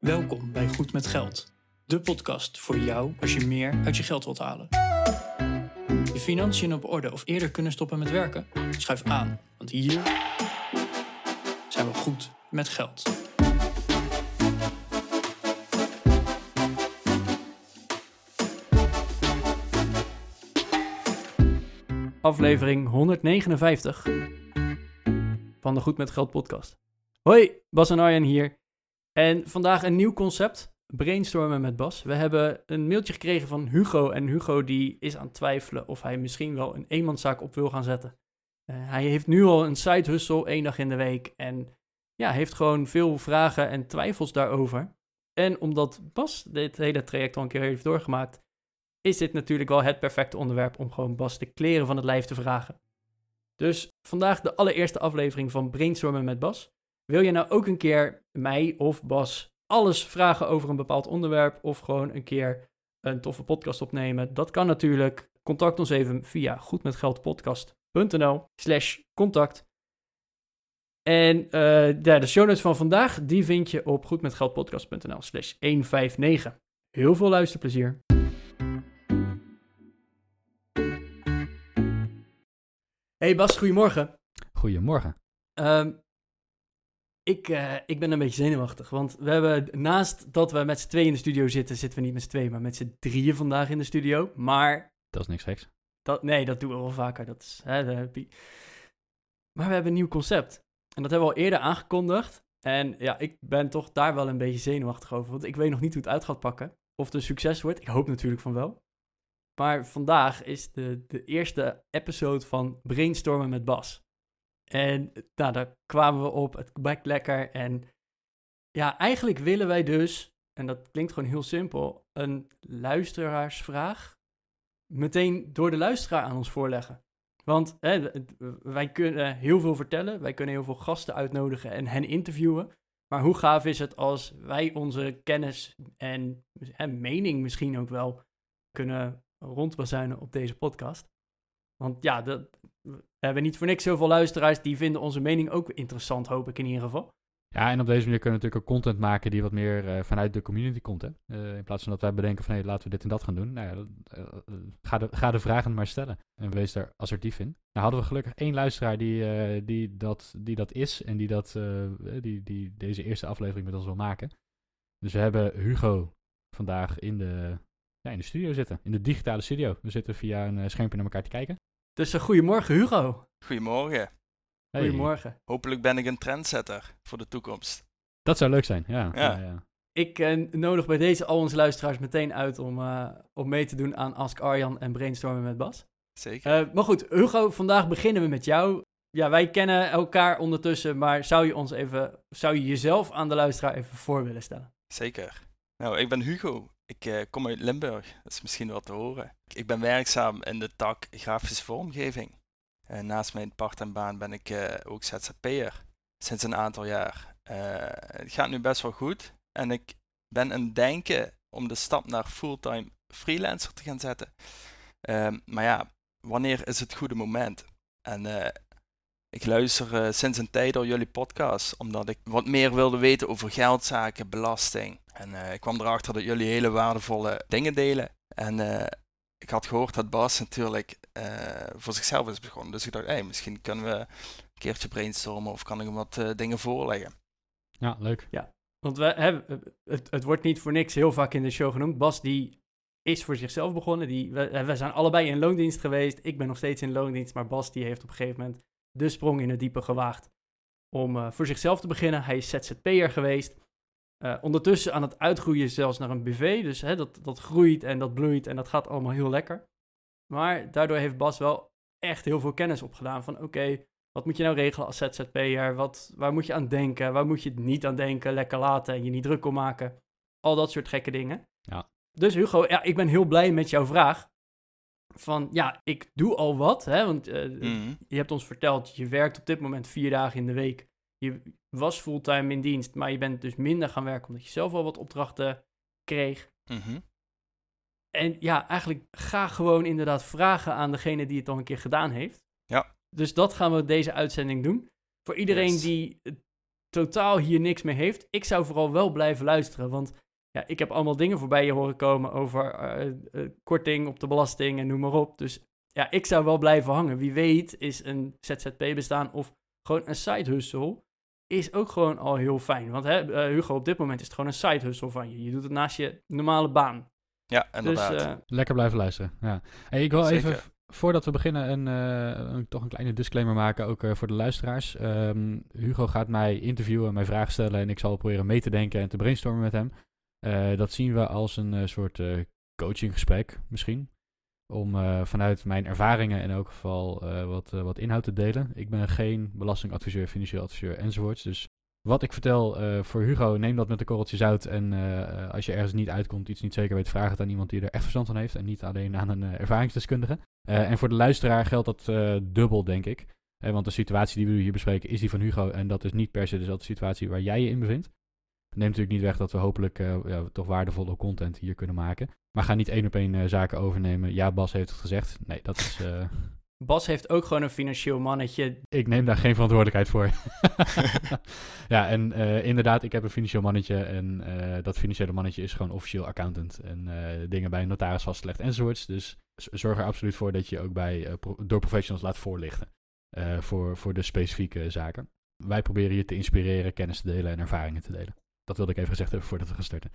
Welkom bij Goed met Geld, de podcast voor jou als je meer uit je geld wilt halen. Je financiën op orde of eerder kunnen stoppen met werken? Schuif aan, want hier zijn we goed met geld. Aflevering 159 van de Goed met Geld podcast. Hoi, Bas en Arjen hier. En vandaag een nieuw concept, brainstormen met Bas. We hebben een mailtje gekregen van Hugo en Hugo die is aan het twijfelen of hij misschien wel een eenmanszaak op wil gaan zetten. Uh, hij heeft nu al een side hustle één dag in de week en ja, heeft gewoon veel vragen en twijfels daarover. En omdat Bas dit hele traject al een keer heeft doorgemaakt, is dit natuurlijk wel het perfecte onderwerp om gewoon Bas de kleren van het lijf te vragen. Dus vandaag de allereerste aflevering van Brainstormen met Bas. Wil je nou ook een keer mij of Bas alles vragen over een bepaald onderwerp of gewoon een keer een toffe podcast opnemen? Dat kan natuurlijk. Contact ons even via goedmetgeldpodcast.nl slash contact. En uh, de show notes van vandaag, die vind je op goedmetgeldpodcast.nl slash 159. Heel veel luisterplezier. Hey Bas, goedemorgen. Goedemorgen. Um, ik, uh, ik ben een beetje zenuwachtig, want we hebben naast dat we met z'n tweeën in de studio zitten, zitten we niet met z'n tweeën, maar met z'n drieën vandaag in de studio. Maar... Dat is niks geks. Dat, nee, dat doen we wel vaker. Dat is, hè, de, maar we hebben een nieuw concept. En dat hebben we al eerder aangekondigd. En ja, ik ben toch daar wel een beetje zenuwachtig over, want ik weet nog niet hoe het uit gaat pakken. Of het een succes wordt. Ik hoop natuurlijk van wel. Maar vandaag is de, de eerste episode van Brainstormen met Bas. En nou, daar kwamen we op, het bekt lekker. En ja, eigenlijk willen wij dus, en dat klinkt gewoon heel simpel, een luisteraarsvraag meteen door de luisteraar aan ons voorleggen. Want hè, wij kunnen heel veel vertellen, wij kunnen heel veel gasten uitnodigen en hen interviewen. Maar hoe gaaf is het als wij onze kennis en, en mening misschien ook wel kunnen rondbazuinen op deze podcast? Want ja, dat, we hebben niet voor niks zoveel luisteraars die vinden onze mening ook interessant, hoop ik in ieder geval. Ja, en op deze manier kunnen we natuurlijk ook content maken die wat meer uh, vanuit de community komt. Hè? Uh, in plaats van dat wij bedenken van hé, laten we dit en dat gaan doen. Nou ja, uh, ga, de, ga de vragen maar stellen en wees daar assertief in. Nou hadden we gelukkig één luisteraar die, die, dat, die dat is en die, dat, die, die deze eerste aflevering met ons wil maken. Dus we hebben Hugo vandaag in de, ja, in de studio zitten, in de digitale studio. We zitten via een schermpje naar elkaar te kijken. Dus uh, goedemorgen Hugo. Goedemorgen. Hey. Goedemorgen. Hopelijk ben ik een trendsetter voor de toekomst. Dat zou leuk zijn, ja. ja. ja, ja. Ik uh, nodig bij deze al onze luisteraars meteen uit om, uh, om mee te doen aan Ask Arjan en Brainstormen met Bas. Zeker. maar goed, Hugo, vandaag beginnen we met jou. Ja, wij kennen elkaar ondertussen, maar zou je ons even, zou je jezelf aan de luisteraar even voor willen stellen? Zeker. Nou, ik ben Hugo. Ik uh, kom uit Limburg, dat is misschien wat te horen. Ik ben werkzaam in de tak grafische vormgeving. Uh, naast mijn part-time baan ben ik uh, ook ZZP'er sinds een aantal jaar. het gaat nu best wel goed en ik ben aan het denken om de stap naar fulltime freelancer te gaan zetten. Ehm, maar ja, wanneer is het goede moment? En ik luister sinds een tijd al jullie podcast, omdat ik wat meer wilde weten over geldzaken, belasting. En uh, ik kwam erachter dat jullie hele waardevolle dingen delen. En uh, ik had gehoord dat Bas natuurlijk uh, voor zichzelf is begonnen. Dus ik dacht, hey, misschien kunnen we een keertje brainstormen of kan ik hem wat dingen voorleggen. Ja, leuk. Ja, want we hebben, het, het wordt niet voor niks heel vaak in de show genoemd. Bas die is voor zichzelf begonnen. Die, we, we zijn allebei in loondienst geweest. Ik ben nog steeds in loondienst, maar Bas die heeft op een gegeven moment de sprong in het diepe gewaagd om voor zichzelf te beginnen. Hij is ZZP'er geweest. Uh, ondertussen aan het uitgroeien zelfs naar een BV. Dus hè, dat, dat groeit en dat bloeit en dat gaat allemaal heel lekker. Maar daardoor heeft Bas wel echt heel veel kennis opgedaan. Van oké, wat moet je nou regelen als ZZP'er? Wat, waar moet je aan denken? Waar moet je niet aan denken? Lekker laten en je niet druk om maken. Al dat soort gekke dingen. Ja. Dus Hugo, ja, ik ben heel blij met jouw vraag. Van ja, ik doe al wat. Hè, want uh, mm. je hebt ons verteld, je werkt op dit moment vier dagen in de week. Je was fulltime in dienst, maar je bent dus minder gaan werken omdat je zelf al wat opdrachten kreeg. Mm -hmm. En ja, eigenlijk ga gewoon inderdaad vragen aan degene die het al een keer gedaan heeft. Ja. Dus dat gaan we deze uitzending doen. Voor iedereen Yes. die totaal hier niks mee heeft. Ik zou vooral wel blijven luisteren, want ja, ik heb allemaal dingen voorbij je horen komen over eh, eh, korting op de belasting en noem maar op. Dus ja, ik zou wel blijven hangen. Wie weet is een ZZP bestaan of gewoon een side hustle is ook gewoon al heel fijn. Want hè, eh, Hugo, op dit moment is het gewoon een side hustle van je. Je doet het naast je normale baan. Ja, Dus inderdaad. eh, Lekker blijven luisteren. Ja. Hey, ik wil Zeker. even, voordat we beginnen, een, eh, een- toch een kleine disclaimer maken, ook eh, voor de luisteraars. Ehm, Hugo gaat mij interviewen, mij vragen stellen en ik zal proberen mee te denken en te brainstormen met hem. Eh, dat zien we als een eh, soort eh, coachinggesprek misschien. Om vanuit mijn ervaringen in elk geval wat, wat inhoud te delen. Ik ben geen belastingadviseur, financieel adviseur enzovoorts. Dus wat ik vertel voor Hugo, neem dat met een korreltje zout. En als je ergens niet uitkomt, iets niet zeker weet, vraag het aan iemand die er echt verstand van heeft. En niet alleen aan een ervaringsdeskundige. En voor de luisteraar geldt dat dubbel, denk ik. Want de situatie die we hier bespreken is die van Hugo. En dat is niet per se dezelfde situatie waar jij je in bevindt. Neemt natuurlijk niet weg dat we hopelijk eh, ja, toch waardevolle content hier kunnen maken. Maar ga niet één op één eh, zaken overnemen. Ja, Bas heeft het gezegd. Nee, dat is. eh, Bas heeft ook gewoon een financieel mannetje. ik neem daar geen verantwoordelijkheid voor. ja, en inderdaad, ik heb een financieel mannetje. En dat financiële mannetje is gewoon officieel accountant. En dingen bij een notaris vastlegt enzovoorts. Dus zorg er absoluut voor dat je ook bij, pro- door professionals laat voorlichten. voor, voor de specifieke zaken. Wij proberen je te inspireren, kennis te delen en ervaringen te delen. Dat wilde ik even gezegd hebben voordat we gaan starten.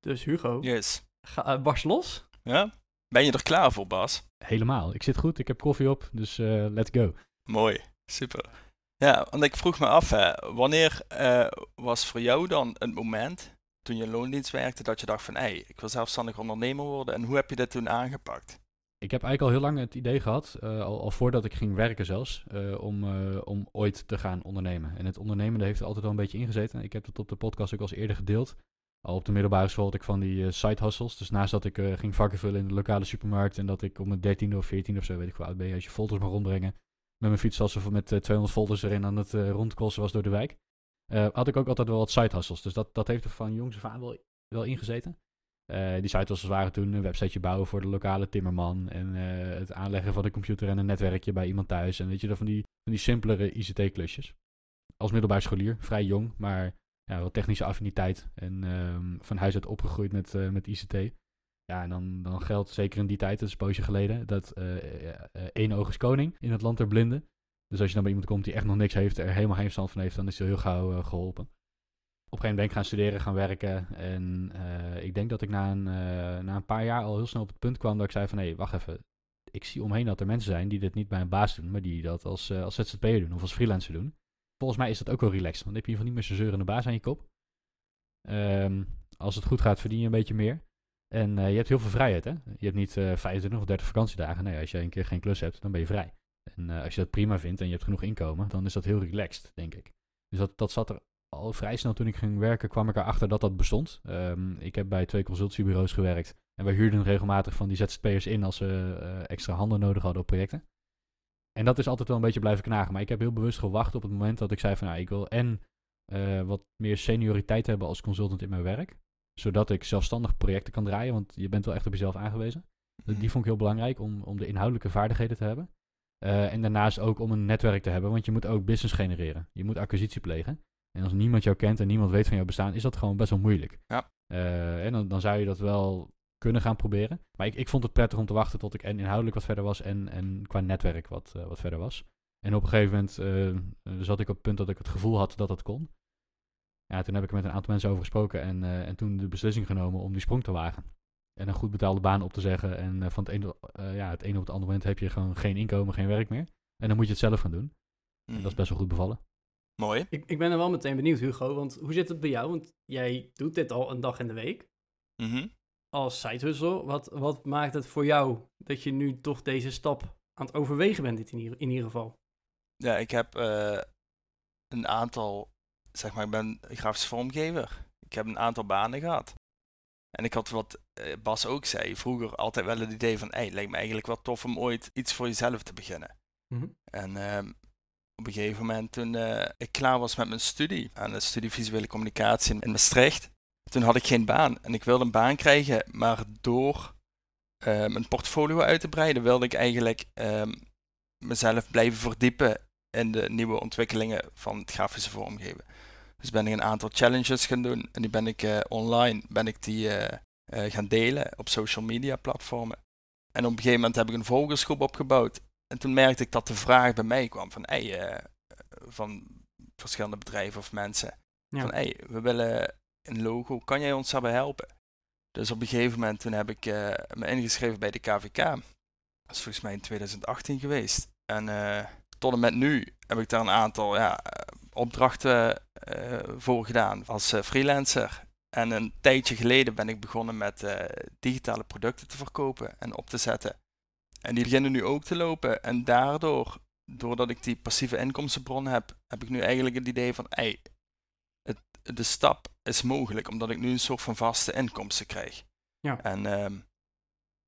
Dus Hugo, Yes. ga, eh, barst los. Ja? Ben je er klaar voor, Bas? Helemaal. Ik zit goed, ik heb koffie op, dus eh, let's go. Mooi. Super. Ja, want ik vroeg me af, hè, wanneer eh, was voor jou dan het moment toen je in loondienst werkte dat je dacht van, hé, hey, ik wil zelfstandig ondernemer worden en hoe heb je dit toen aangepakt? Ik heb eigenlijk al heel lang het idee gehad, eh, al, al voordat ik ging werken zelfs, eh, om, eh, om ooit te gaan ondernemen. En het ondernemende heeft er altijd wel een beetje ingezeten. Ik heb het op de podcast ook al eens eerder gedeeld. Al op de middelbare school had ik van die side hustles. Dus naast dat ik ging vakken vullen in de lokale supermarkt en dat ik om mijn dertiende of veertiende of zo, weet ik hoe oud ben je, als je folders mag rondbrengen. Met mijn fietstassen of met eh, 200 folders erin aan het rondklossen was door de wijk. had ik ook altijd wel wat side hustles. Dus dat, dat heeft er van jongs af aan wel, wel ingezeten. Eh, die side hustles waren toen een websiteje bouwen voor de lokale timmerman. En eh, het aanleggen van een computer en een netwerkje bij iemand thuis. En weet je, van die, van die simpelere ICT-klusjes. Als middelbaar scholier, vrij jong, maar ja, wat technische affiniteit. En ehm, van huis uit opgegroeid met, eh, met ICT. Ja, en dan, dan geldt zeker in die tijd, dat is een poosje geleden, dat één oog is koning in het land der blinden. Dus als je dan bij iemand komt die echt nog niks heeft, er helemaal geen verstand van heeft, dan is hij heel gauw eh, geholpen. Op een gegeven moment ben ik gaan studeren, gaan werken. En eh, ik denk dat ik na een, eh, na een paar jaar al heel snel op het punt kwam dat ik zei van... hé, wacht even. Ik zie omheen dat er mensen zijn die dit niet bij een baas doen... maar die dat als, eh, als ZZP'er doen of als freelancer doen. Volgens mij is dat ook wel relaxed. Want dan heb je in ieder geval niet meer zo'n zeurende baas aan je kop. Ehm, als het goed gaat, verdien je een beetje meer. En je hebt heel veel vrijheid, hè? Je hebt niet eh 25 of 30 vakantiedagen. Nee, als je een keer geen klus hebt, dan ben je vrij. En als je dat prima vindt en je hebt genoeg inkomen, dan is dat heel relaxed, denk ik. Dus dat, dat zat er al vrij snel toen ik ging werken, kwam ik erachter dat dat bestond. Ehm, ik heb bij twee consultiebureaus gewerkt. En wij huurden regelmatig van die ZZP'ers in als ze eh, extra handen nodig hadden op projecten. En dat is altijd wel een beetje blijven knagen. Maar ik heb heel bewust gewacht op het moment dat ik zei van... Nou, ik wil en eh, wat meer senioriteit hebben als consultant in mijn werk. Zodat ik zelfstandig projecten kan draaien. Want je bent wel echt op jezelf aangewezen. Mhm. Die vond ik heel belangrijk om, om de inhoudelijke vaardigheden te hebben. Eh, en daarnaast ook om een netwerk te hebben. Want je moet ook business genereren. Je moet acquisitie plegen. En als niemand jou kent en niemand weet van jouw bestaan, is dat gewoon best wel moeilijk. Ja. Eh, en dan, dan zou je dat wel kunnen gaan proberen. Maar ik, ik vond het prettig om te wachten tot ik en inhoudelijk wat verder was en, en qua netwerk wat, eh, wat verder was. En op een gegeven moment eh, zat ik op het punt dat ik het gevoel had dat dat kon. Ja, toen heb ik er met een aantal mensen over gesproken en, en toen de beslissing genomen om die sprong te wagen. En een goed betaalde baan op te zeggen. En van het ene, ja, het ene op het andere moment heb je gewoon geen inkomen, geen werk meer. En dan moet je het zelf gaan doen. En Mhm. dat is best wel goed bevallen. Mooi. Ik, ik ben er wel meteen benieuwd, Hugo. Want hoe zit het bij jou? Want jij doet dit al een dag in de week. Mhm. Als side hustle. Wat, wat maakt het voor jou dat je nu toch deze stap aan het overwegen bent dit in, ieder, in ieder geval? Ja, ik heb eh, een aantal, zeg maar, ik ben grafisch vormgever. Ik heb een aantal banen gehad. En ik had wat eh, Bas ook zei, vroeger altijd wel het idee van, hé, het lijkt me eigenlijk wel tof om ooit iets voor jezelf te beginnen. Mhm. En ehm, op een gegeven moment toen eh, ik klaar was met mijn studie, aan de studie visuele communicatie in Maastricht, toen had ik geen baan. En ik wilde een baan krijgen, maar door eh, mijn portfolio uit te breiden, wilde ik eigenlijk ehm, mezelf blijven verdiepen in de nieuwe ontwikkelingen van het grafische vormgeven. Dus ben ik een aantal challenges gaan doen en die ben ik eh, online ben ik die, gaan delen op social media platformen. En op een gegeven moment heb ik een volgersgroep opgebouwd. En toen merkte ik dat de vraag bij mij kwam van, hey, eh, van verschillende bedrijven of mensen. Ja. Van, hey, we willen een logo, kan jij ons daarbij helpen? Dus op een gegeven moment toen heb ik eh, me ingeschreven bij de KVK. Dat is volgens mij in 2018 geweest. En eh, tot en met nu heb ik daar een aantal ja, opdrachten voor gedaan als freelancer. En een tijdje geleden ben ik begonnen met digitale producten te verkopen en op te zetten. En die beginnen nu ook te lopen. En daardoor, doordat ik die passieve inkomstenbron heb, heb ik nu eigenlijk het idee van, hey, het, de stap is mogelijk, omdat ik nu een soort van vaste inkomsten krijg. Ja. En ehm,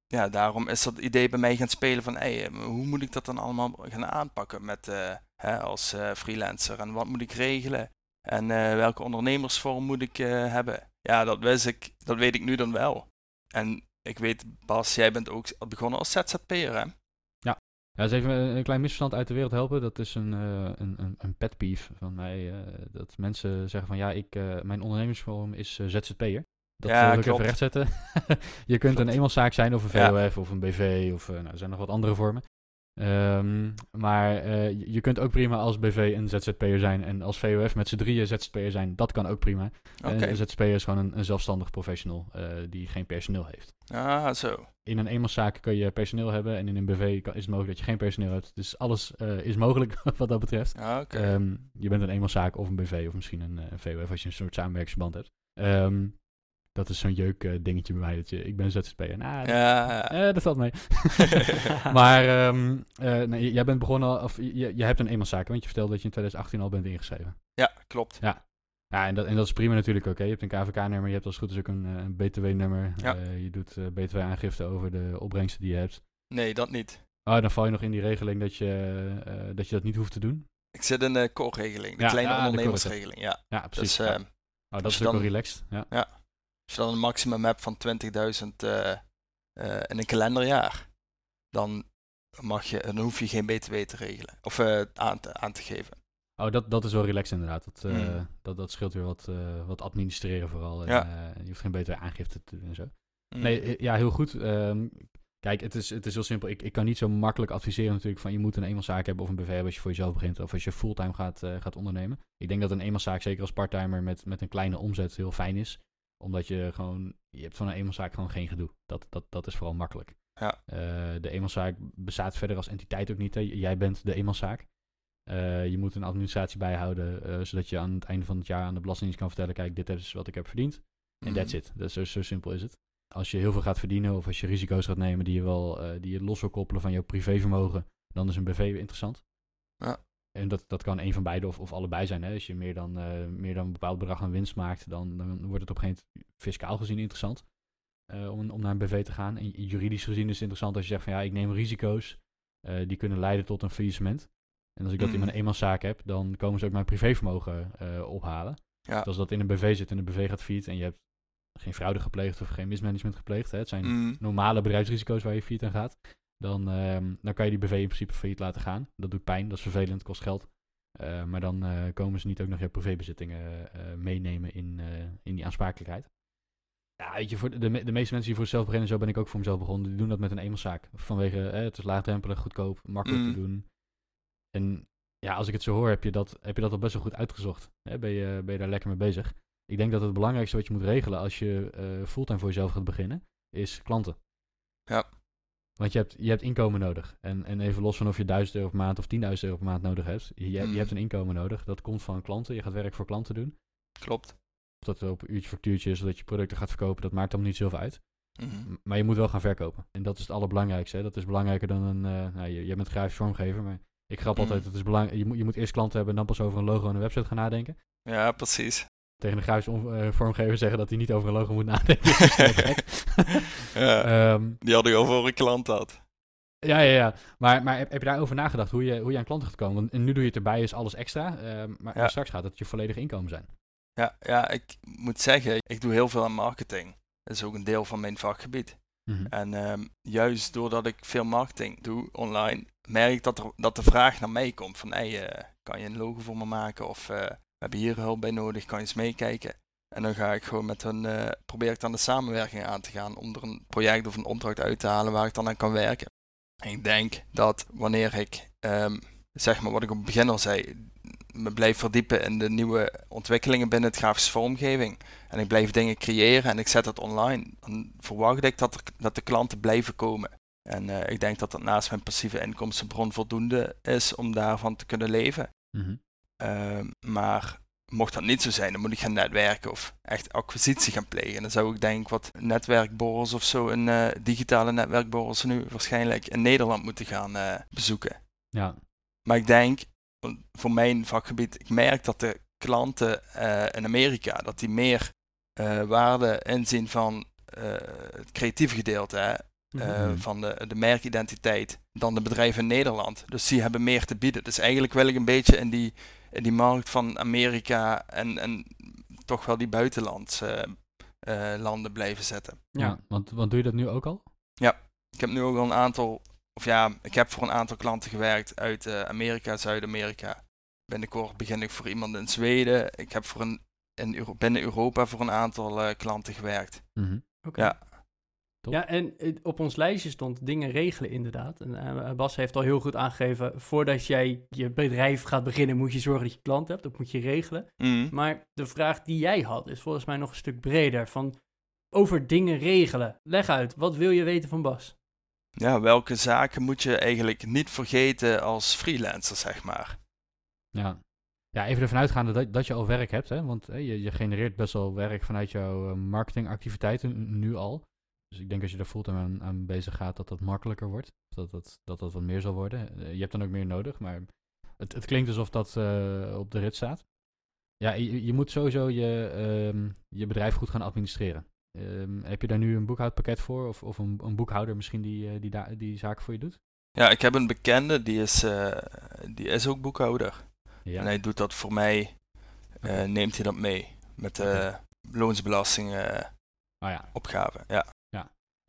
ja, daarom is dat idee bij mij gaan spelen van, hey, eh, hoe moet ik dat dan allemaal gaan aanpakken met, eh, hè, als eh, freelancer? En wat moet ik regelen? En eh, welke ondernemersvorm moet ik hebben? Ja, dat wist ik, dat weet ik nu dan wel. En ik weet, Bas, jij bent ook begonnen als ZZP'er, hè? Ja, dus even een, een klein misverstand uit de wereld helpen. Dat is een, eh, een, een, een pet peeve van mij. eh, dat mensen zeggen van ja, ik, eh, mijn ondernemingsvorm is ZZP'er. Dat Ja, wil ik even klopt. rechtzetten. je kunt een Klopt. eenmanszaak zijn of een Ja. VOF of een BV of nou, er zijn nog wat andere vormen. Ehm, maar eh, je- kunt ook prima als BV een ZZP'er zijn en als VOF met z'n drieën ZZP'er zijn. Dat kan ook prima. En Een ZZP'er is gewoon een, een zelfstandig professional eh, die geen personeel heeft. Ah, zo. In een eenmanszaak kun je personeel hebben en in een BV kan- is het mogelijk dat je geen personeel hebt. Dus alles eh, is mogelijk wat dat betreft. Ah, Oké. Ehm, je bent een eenmanszaak of een BV of misschien een, een VOF als je een soort samenwerkingsverband hebt. Ehm, dat is zo'n jeuk eh, dingetje bij mij. Dat je, ik ben ZZP'er. Nou, ja. eh, dat valt mee. maar ehm, eh, nee, jij bent begonnen, al- of je, je hebt een eenmanszaak, want je vertelde dat je in 2018 al bent ingeschreven. ja, klopt. Ja, en dat, en dat is prima natuurlijk ook. hè. Je hebt een KVK-nummer, je hebt als goed is ook een, een BTW-nummer. Ja. Je doet BTW-aangifte over de opbrengsten die je hebt. Nee, dat niet. Oh, dan val je nog in die regeling dat je, dat, je dat niet hoeft te doen. Ik zit in de core-regeling, de Ja, kleine ja, de ondernemersregeling. Ja. Ja, precies. Dus Ja. ehm, oh, dat als is ook wel relaxed. Ja. Als je dan een maximum hebt van 20.000 eh, eh, in een kalenderjaar, dan, mag je, dan hoef je geen BTW te regelen of eh, aan, te, aan te geven. Oh, dat, dat is wel relaxed inderdaad. Dat, eh, Mm. dat, dat scheelt weer wat, wat administreren vooral. En, Ja. je hoeft geen betere aangifte te doen en zo. Mm. Nee, ja, heel goed. Ehm, kijk, het is, het is heel simpel. Ik, ik kan niet zo makkelijk adviseren natuurlijk van je moet een eenmanszaak hebben of een BV hebben als je voor jezelf begint of als je fulltime gaat, gaat ondernemen. Ik denk dat een eenmanszaak zeker als parttimer met, met een kleine omzet heel fijn is. Omdat je gewoon, je hebt van een eenmanszaak gewoon geen gedoe. Dat, dat, dat is vooral makkelijk. Ja. Eh, de eenmanszaak bestaat verder als entiteit ook niet. Hè. Jij bent de eenmanszaak. Eh, je moet een administratie bijhouden, eh, zodat je aan het einde van het jaar aan de Belastingdienst kan vertellen, kijk, dit is wat ik heb verdiend. En Mhm. that's it. Dat zo, zo simpel is het. Als je heel veel gaat verdienen of als je risico's gaat nemen die je wel die je los wil koppelen van je privévermogen, dan is een BV interessant. Ja. En dat, dat kan een van beide of, of allebei zijn. Hè. Als je meer dan, eh, meer dan een bepaald bedrag aan winst maakt, dan, dan wordt het op een gegeven moment fiscaal gezien interessant eh, om, om naar een BV te gaan. En juridisch gezien is het interessant als je zegt van ja, ik neem risico's eh, die kunnen leiden tot een faillissement. En als ik dat in Mhm. mijn eenmanszaak heb, dan komen ze ook mijn privévermogen ophalen. Ja. Dus als dat in een BV zit en de BV gaat failliet en je hebt geen fraude gepleegd of geen mismanagement gepleegd, hè, het zijn Mm. normale bedrijfsrisico's waar je failliet aan gaat, dan, ehm, dan kan je die BV in principe failliet laten gaan. Dat doet pijn, dat is vervelend, kost geld. Eh, maar dan eh, komen ze niet ook nog je privébezittingen eh, meenemen in, in die aansprakelijkheid. Ja, weet je, voor de, de meeste mensen die voor zichzelf beginnen, zo ben ik ook voor mezelf begonnen, die doen dat met een eenmanszaak. Vanwege, eh, het is laagdrempelig, goedkoop, makkelijk Mm. te doen. En ja, als ik het zo hoor, heb je dat, heb je dat al best wel goed uitgezocht. Hè? Ben, je, ben je daar lekker mee bezig. Ik denk dat het belangrijkste wat je moet regelen als je fulltime voor jezelf gaat beginnen, is klanten. Ja. Want je hebt, je hebt inkomen nodig. En, en even los van of je 1000 euro per maand of 10.000 euro per maand nodig hebt. Je, je Mm. hebt een inkomen nodig. Dat komt van klanten. Je gaat werk voor klanten doen. Klopt. Of dat op uurtje factuurtje is, of dat je producten gaat verkopen, dat maakt dan niet zoveel uit. Mhm. M- Maar je moet wel gaan verkopen. En dat is het allerbelangrijkste. Hè? Dat is belangrijker dan een... eh nou, je, jij bent grafisch vormgever, maar ik grap Mm. altijd, het is belang, je, moet, je moet eerst klanten hebben en dan pas over een logo en een website gaan nadenken. Ja, precies. Tegen een grafisch eh, vormgever zeggen dat hij niet over een logo moet nadenken. Ja, Ehm, die had ik al voor een klant had. ja, ja, ja. Maar, maar heb, heb je daarover nagedacht hoe je, hoe je aan klanten gaat komen? Want nu doe je het erbij, is alles extra. ehm, maar Ja. straks gaat het je volledige inkomen zijn. Ja, ja, ik moet zeggen, ik doe heel veel aan marketing. Dat is ook een deel van mijn vakgebied. Mhm. En ehm, juist doordat ik veel marketing doe online, merk ik dat, er, dat de vraag naar mij komt van, hey, eh, kan je een logo voor me maken? Of eh, hebben hier hulp bij nodig, kan je eens meekijken. En dan ga ik gewoon met hun, eh, probeer ik dan de samenwerking aan te gaan om er een project of een opdracht uit te halen waar ik dan aan kan werken. En ik denk dat wanneer ik, ehm, zeg maar wat ik op het begin al zei, me blijf verdiepen in de nieuwe ontwikkelingen binnen het grafische vormgeving. En ik blijf dingen creëren en ik zet het online. Dan verwacht ik dat, er, dat de klanten blijven komen. En eh, ik denk dat dat naast mijn passieve inkomstenbron voldoende is om daarvan te kunnen leven. Mhm. Ehm, maar mocht dat niet zo zijn, dan moet ik gaan netwerken of echt acquisitie gaan plegen. Dan zou ik denk wat netwerkborrels of zo, een eh, digitale netwerkborrels nu waarschijnlijk in Nederland moeten gaan eh, bezoeken. Ja, Maar ik denk, voor mijn vakgebied, ik merk dat de klanten eh, in Amerika, dat die meer waarde inzien van het creatieve gedeelte, hè, eh, Mhm. van de, de merkidentiteit, dan de bedrijven in Nederland. Dus die hebben meer te bieden. Dus eigenlijk wil ik een beetje in die, in die markt van Amerika en, en toch wel die buitenlandse eh, landen blijven zetten. ja. Ja. want, want doe je dat nu ook al? Ik heb nu ook al een aantal, of ja, ik heb voor een aantal klanten gewerkt uit eh, Amerika, Zuid-Amerika. Binnenkort begin ik voor iemand in Zweden. Ik heb voor een, in Euro- binnen Europa voor een aantal eh, klanten gewerkt. Mhm. Oké. Ja. Top. Ja, en eh, op ons lijstje stond dingen regelen inderdaad. En eh, Bas heeft al heel goed aangegeven, voordat jij je bedrijf gaat beginnen, moet je zorgen dat je klant hebt. Dat moet je regelen. Mhm. Maar de vraag die jij had is volgens mij nog een stuk breder. Van over dingen regelen. Leg uit, wat wil je weten van Bas? Ja, welke zaken moet je eigenlijk niet vergeten als freelancer, zeg maar? Ja. ja, even ervan uitgaande dat, dat je al werk hebt, hè? want hè, je, je genereert best wel werk vanuit jouw eh, marketingactiviteiten nu al. Dus ik denk als je daar fulltime aan, aan bezig gaat, dat dat makkelijker wordt. Dat dat, dat dat wat meer zal worden. Eh, je hebt dan ook meer nodig, maar het, het klinkt alsof dat eh, op de rit staat. Ja, je, je moet sowieso je, ehm, je bedrijf goed gaan administreren. Ehm, heb je daar nu een boekhoudpakket voor? Of, of een, een boekhouder misschien die, eh, die, die zaken voor je doet? Ja, ik heb een bekende, die is, die is ook boekhouder. Ja. En hij doet dat voor mij, neemt hij dat mee met de loonsbelasting eh, Ah ja. opgave. Ja.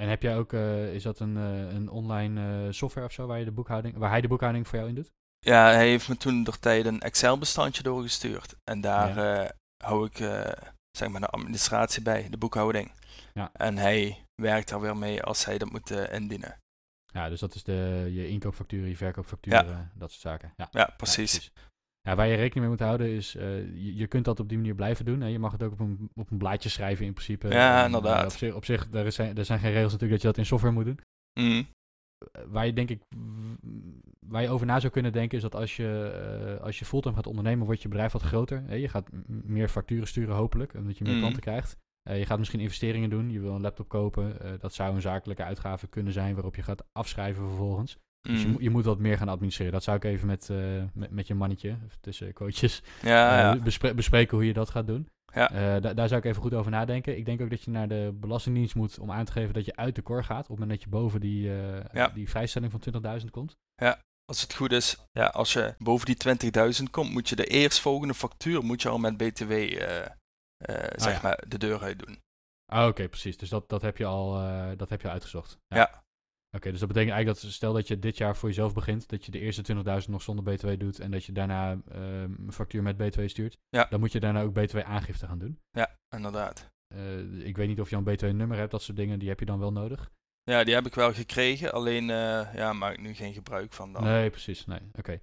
En heb jij ook, eh, is dat een, eh, een online eh, software of zo waar, je de boekhouding, waar hij de boekhouding voor jou in doet? ja, hij heeft me toen door tijd een Excel-bestandje doorgestuurd. En daar hou ik zeg maar de administratie bij, de boekhouding. Ja. En hij werkt daar weer mee als hij dat moet indienen. Ja, dus dat is de, je inkoopfacturen, je Ja. eh, dat soort zaken. Ja, Ja, precies. Ja, waar je rekening mee moet houden is, eh, je, je kunt dat op die manier blijven doen. Hè. Je mag het ook op een, op een blaadje schrijven in principe. Ja, En, inderdaad. eh, op zich, op zich er, er zijn geen regels natuurlijk dat je dat in software moet doen. Mhm. Eh, waar je denk ik, waar je over na zou kunnen denken is dat als je, eh, als je fulltime gaat ondernemen, wordt je bedrijf wat groter. Hè. Je gaat meer facturen sturen hopelijk, omdat je meer Mhm. klanten krijgt. Eh, je gaat misschien investeringen doen, je wil een laptop kopen. Eh, dat zou een zakelijke uitgave kunnen zijn waarop je gaat afschrijven vervolgens. Dus je, moet- je moet wat meer gaan administreren. Dat zou ik even met, eh, met, met je mannetje, tussen quotejes, Ja, eh, ja. bespre- bespreken hoe je dat gaat doen. Ja. Eh, da- daar zou ik even goed over nadenken. Ik denk ook dat je naar de Belastingdienst moet om aan te geven dat je uit de kor gaat. Op het moment dat je boven die, Ja. die vrijstelling van 20.000 komt. Als het goed is, ja, als je boven die 20.000 komt, moet je de eerstvolgende factuur moet je al met BTW zeg Ah, ja. maar de deur uit doen. Ah, oké, precies. Dus dat, dat, heb je al, dat heb je al uitgezocht. Ja. Oké, dus dat betekent eigenlijk dat stel dat je dit jaar voor jezelf begint, dat je de eerste 20.000 nog zonder BTW doet en dat je daarna ehm, een factuur met BTW stuurt. Ja. Dan moet je daarna ook BTW-aangifte gaan doen. Ja, inderdaad. Eh, ik weet niet of je een BTW-nummer hebt, dat soort dingen, die heb je dan wel nodig. Ja, die heb ik wel gekregen, alleen eh, ja, maak ik nu geen gebruik van dan. Nee, precies. Nee, oké.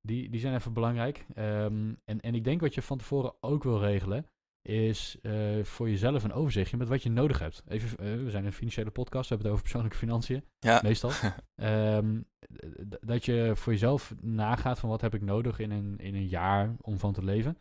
Die, die zijn even belangrijk. Ehm, en, en ik denk wat je van tevoren ook wil regelen, is eh, voor jezelf een overzichtje met wat je nodig hebt. Even, eh, we zijn een financiële podcast, we hebben het over persoonlijke financiën, Ja. meestal. Ehm, dat je voor jezelf nagaat van wat heb ik nodig in een, in een jaar om van te leven.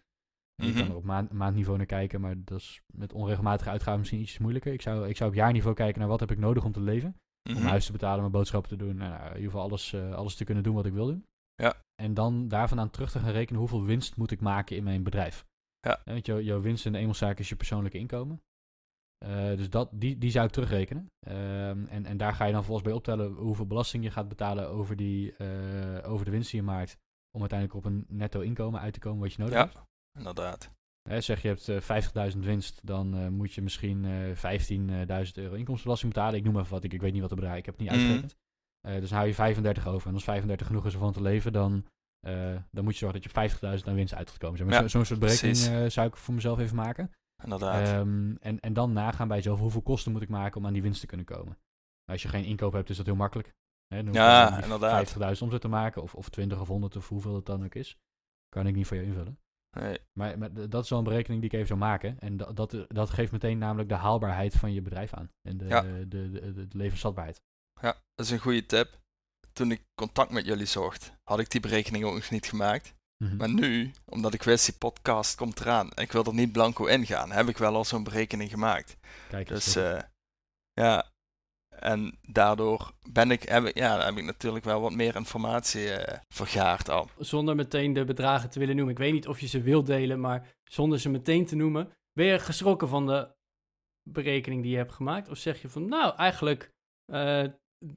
En Je kan Mhm. er op maand, maandniveau naar kijken, maar dat is met onregelmatige uitgaven misschien iets moeilijker. Ik zou, ik zou op jaarniveau kijken naar wat heb ik nodig om te leven om Mhm. huis te betalen, mijn boodschappen te doen. Nou, in ieder geval alles, eh, alles te kunnen doen wat ik wil doen. Ja. En dan daarvan aan terug te gaan rekenen hoeveel winst moet ik maken in mijn bedrijf. Ja. Eh, Want jouw, jouw winst in de eenmanszaak is je persoonlijke inkomen. Eh, dus dat, die, die zou ik terugrekenen. Ehm, en, en daar ga je dan volgens bij optellen hoeveel belasting je gaat betalen over, die, eh, over de winst die je maakt. Om uiteindelijk op een netto inkomen uit te komen wat je nodig Ja. hebt. Inderdaad. Hè, zeg je hebt eh, 50.000 winst, dan eh, moet je misschien eh 15.000 euro inkomstenbelasting betalen. Ik noem even wat, ik, ik weet niet wat de bedrag, ik heb het niet Mhm. uitgerekend. Eh, dus dan hou je 35 over. En als 35 genoeg is om van te leven, dan eh, dan moet je zorgen dat je 50.000 aan winst uit gaat komen. Zeg maar, Ja, zo- Zo'n soort berekening eh, zou ik voor mezelf even maken. Inderdaad. Ehm, en, en dan nagaan bij jezelf hoeveel kosten moet ik maken om aan die winst te kunnen komen. Als je geen inkoop hebt, is dat heel makkelijk. Hè, dan hoef je Ja, inderdaad. 50.000 omzet te maken, of, of 20 of 100 of hoeveel het dan ook is. Kan ik niet voor je invullen. nee. Maar, dat is wel een berekening die ik even zou maken. En dat, dat, dat geeft meteen namelijk de haalbaarheid van je bedrijf aan. En de, Ja. de, de, de, de levensvatbaarheid. Ja, dat is een goede tip. Toen ik contact met jullie zocht, had ik die berekening ook nog niet gemaakt. Mhm. Maar nu, omdat ik wist, die podcast komt eraan en ik wil er niet blanco in gaan, heb ik wel al zo'n berekening gemaakt. Kijk eens. Dus eh, ja, en daardoor ben ik, heb ik, ja, heb ik natuurlijk wel wat meer informatie eh, vergaard al. Zonder meteen de bedragen te willen noemen. Ik weet niet of je ze wilt delen, maar zonder ze meteen te noemen. Ben je geschrokken van de berekening die je hebt gemaakt? Of zeg je van, nou, eigenlijk, eh,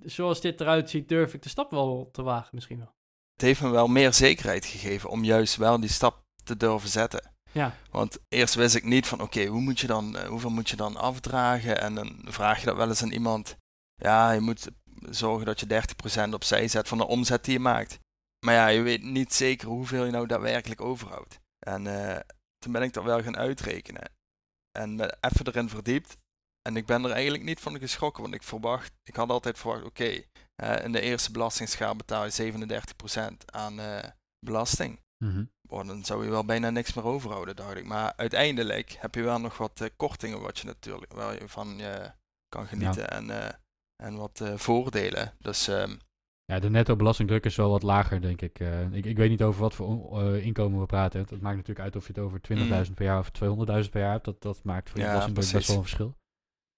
zoals dit eruit ziet, durf ik de stap wel te wagen misschien wel. Het heeft me wel meer zekerheid gegeven om juist wel die stap te durven zetten. Ja, Want eerst wist ik niet van oké, hoe moet je dan, eh, hoeveel moet je dan afdragen? En dan vraag je dat wel eens aan iemand. Ja, je moet zorgen dat je 30% opzij zet van de omzet die je maakt. Maar ja, je weet niet zeker hoeveel je nou daadwerkelijk overhoudt. En eh, toen ben ik dat wel gaan uitrekenen. En me even erin verdiept. En ik ben er eigenlijk niet van geschrokken, want ik verwacht, ik had altijd verwacht, oké, eh, in de eerste belastingsschaal betaal je 37% aan eh, belasting. Mhm. Oh, dan zou je wel bijna niks meer overhouden, dacht ik. Maar uiteindelijk heb je wel nog wat eh, kortingen wat je natuurlijk waar je van je kan genieten en, en wat voordelen. Dus ehm, Ja, de netto belastingdruk is wel wat lager, denk ik. Ik. Ik weet niet over wat voor inkomen we praten. Het maakt natuurlijk uit of je het over 20.000 per jaar of 200.000 per jaar hebt. Dat, dat maakt voor je Mm. Ja, belastingdruk best wel een verschil.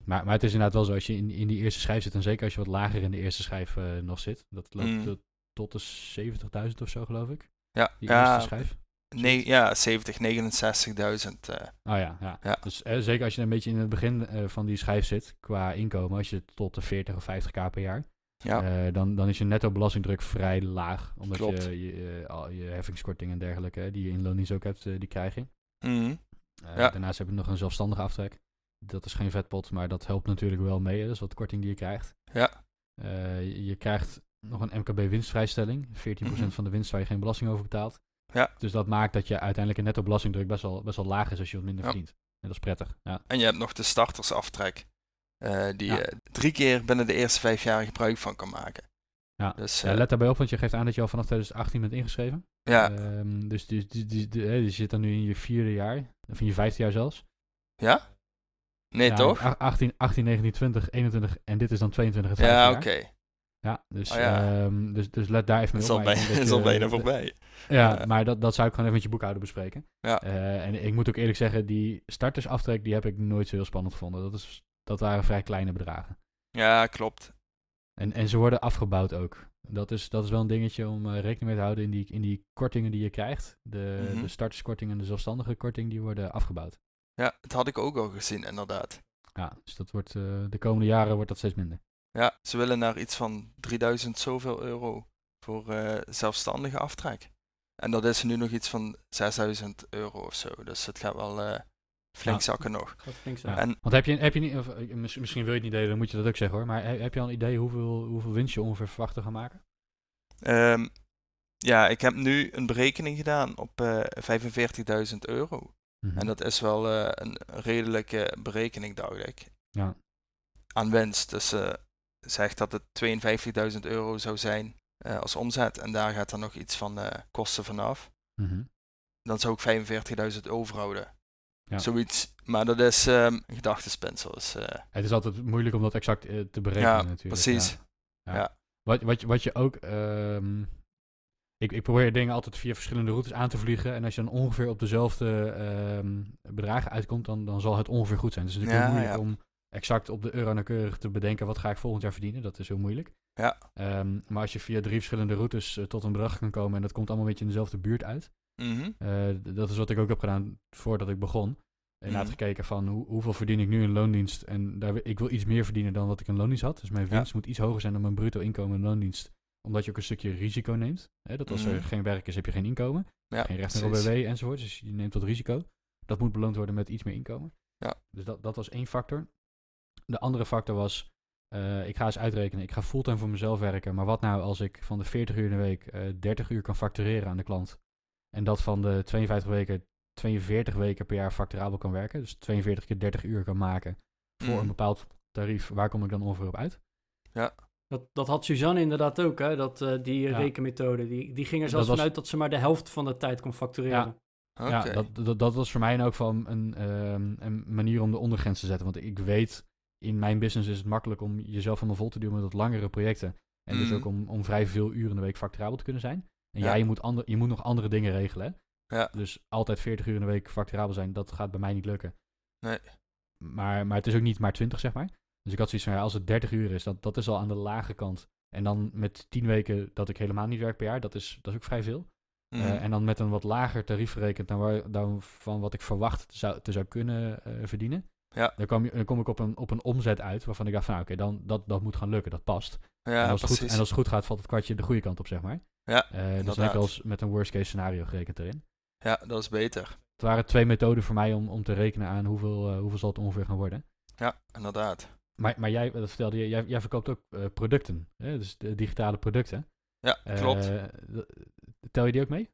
Maar, maar het is inderdaad wel zo, als je in, in die eerste schijf zit, en zeker als je wat lager in de eerste schijf eh, nog zit, dat loopt Mm. tot- de 70.000 of zo, geloof ik. ja, Die ja, eerste schijf. nee, ja 70, 69.000. eh, Oh ja, ja. Ja. Dus eh, zeker als je een beetje in het begin eh, van die schijf zit, qua inkomen, als je tot de 40 of 50k per jaar, ja, dan, dan is je netto belastingdruk vrij laag. Omdat Klopt. je je, al je heffingskorting en dergelijke, die je in loondienst ook hebt, die krijg je. Mhm. Ja. Daarnaast heb je nog een zelfstandige aftrek. Dat is geen vetpot, maar dat helpt natuurlijk wel mee. Dat is wat korting die je krijgt. ja, Eh, je, krijgt nog een MKB winstvrijstelling. 14% Mhm. van de winst waar je geen belasting over betaalt. Ja. Dus dat maakt dat je uiteindelijk een netto belastingdruk best wel, best wel laag is als je wat minder Ja. verdient. En dat is prettig. Ja. En je hebt nog de startersaftrek. eh, die Ja. je drie keer binnen de eerste vijf jaar gebruik van kan maken. Ja. Dus Ja, eh, let daarbij op, want je geeft aan dat je al vanaf 2018 bent ingeschreven. ja, Ehm, dus die, die- hè, je zit dan nu in je vierde jaar, of in je vijfde jaar zelfs. ja? Nee, Ja, toch? a- 18, 18, 19, 20, 21 en dit is dan 22 het vijfde Ja, oké. Ja, dus, Oh ja. ehm, dus, dus let daar even mee op. dat is al bijna voorbij. Ja, Ja. maar dat, dat zou ik gewoon even met je boekhouder bespreken. Ja. Eh, en ik moet ook eerlijk zeggen, die startersaftrek, die heb ik nooit zo heel spannend gevonden. Dat, is, dat waren vrij kleine bedragen. Ja, klopt. En, en ze worden afgebouwd ook. Dat is, dat is wel een dingetje om eh, rekening mee te houden in die, in die kortingen die je krijgt. De, Mhm. de starterskorting en de zelfstandige korting, die worden afgebouwd. Ja, dat had ik ook al gezien, inderdaad. Ja, dus dat wordt, eh, de komende jaren wordt dat steeds minder. Ja, ze willen naar iets van 3000 zoveel euro voor eh, zelfstandige aftrek. En dat is nu nog iets van 6000 euro of zo. Dus het gaat wel eh, flink Ja. zakken nog. zo. Ja. En- Want heb je, heb je niet, of, mis- misschien wil je het niet delen, dan moet je dat ook zeggen hoor. Maar he- heb je al een idee hoeveel, hoeveel winst je ongeveer verwacht te gaan maken? Ehm, ja, ik heb nu een berekening gedaan op eh 45.000 euro. Mhm. En dat is wel eh, een redelijke berekening, dacht ik. Ja. Aan winst. Dus eh zegt dat het 52.000 euro zou zijn eh, als omzet. En daar gaat dan nog iets van kosten vanaf. Mhm. Dan zou ik 45.000 overhouden. Ja. Zoiets. Maar dat is een gedachtespinsel. Dus, Het is altijd moeilijk om dat exact te berekenen Ja, natuurlijk. precies. Ja. Wat, wat, je- wat je ook... ehm, ik, ik probeer dingen altijd via verschillende routes aan te vliegen. En als je dan ongeveer op dezelfde ehm, bedragen uitkomt, dan, dan zal het ongeveer goed zijn. Dus het is natuurlijk Ja, moeilijk ja. om exact op de euro nauwkeurig te bedenken wat ga ik volgend jaar verdienen. Dat is heel moeilijk. Ja. Ehm, maar als je via drie verschillende routes eh, tot een bedrag kan komen en dat komt allemaal een beetje in dezelfde buurt uit. mhm. Eh, dat is wat ik ook heb gedaan voordat ik begon. Inderdaad Mhm. gekeken van hoe, hoeveel verdien ik nu in loondienst. En daar, ik wil iets meer verdienen dan wat ik in loondienst had. Dus mijn Ja. winst moet iets hoger zijn dan mijn bruto inkomen in loondienst. Omdat je ook een stukje risico neemt. Hè, dat als er Mhm. geen werk is, heb je geen inkomen. Ja, geen recht op. BW enzovoort. Dus je neemt wat risico. Dat moet beloond worden met iets meer inkomen. Ja. Dus dat, dat was één factor. De andere factor was eh, ik ga eens uitrekenen, ik ga fulltime voor mezelf werken, maar wat nou als ik van de 40 uur in de week eh 30 uur kan factureren aan de klant en dat van de 52 weken 42 weken per jaar facturabel kan werken, dus 42 keer 30 uur kan maken voor Mhm. een bepaald tarief, waar kom ik dan ongeveer op uit? Dat, dat had Suzanne inderdaad ook, hè? Dat, eh, die Ja. rekenmethode. Die, die ging er zelfs was- vanuit dat ze maar de helft van de tijd kon factureren. Ja, dat, dat, dat was voor mij ook van een, ehm, een manier om de ondergrens te zetten. Want ik weet, in mijn business is het makkelijk om jezelf helemaal vol te duwen met wat langere projecten. En dus Mhm. ook om, om vrij veel uren in de week facturabel te kunnen zijn. En ja, Ja. je, moet ander, je moet nog andere dingen regelen. Hè? Ja. Dus altijd 40 uur in de week facturabel zijn, dat gaat bij mij niet lukken. Nee. Maar, maar het is ook niet maar 20, zeg maar. Dus ik had zoiets van, ja, als het 30 uur is, dat, dat is al aan de lage kant. En dan met 10 weken dat ik helemaal niet werk per jaar, dat is, dat is ook vrij veel. Mhm. Eh, en dan met een wat lager tarief verrekend dan, waar, dan van wat ik verwacht te zou, te zou kunnen eh, verdienen. Ja. Dan, kom, je- dan kom ik op een, op een omzet uit waarvan ik dacht van, nou, oké, dan dat, dat moet gaan lukken, dat past. ja, en, als het goed, en als het goed gaat, valt het kwartje de goede kant op, zeg maar. Ja, Eh, dus dan heb ik eens met een worst case scenario gerekend erin. Ja, dat is beter. Het waren twee methoden voor mij om, om te rekenen aan hoeveel, hoeveel zal het ongeveer gaan worden. Ja, inderdaad. Maar, maar jij, dat vertelde je, jij, jij verkoopt ook eh, producten, hè? dus de digitale producten. Ja, klopt. Eh, d- tel je die ook mee?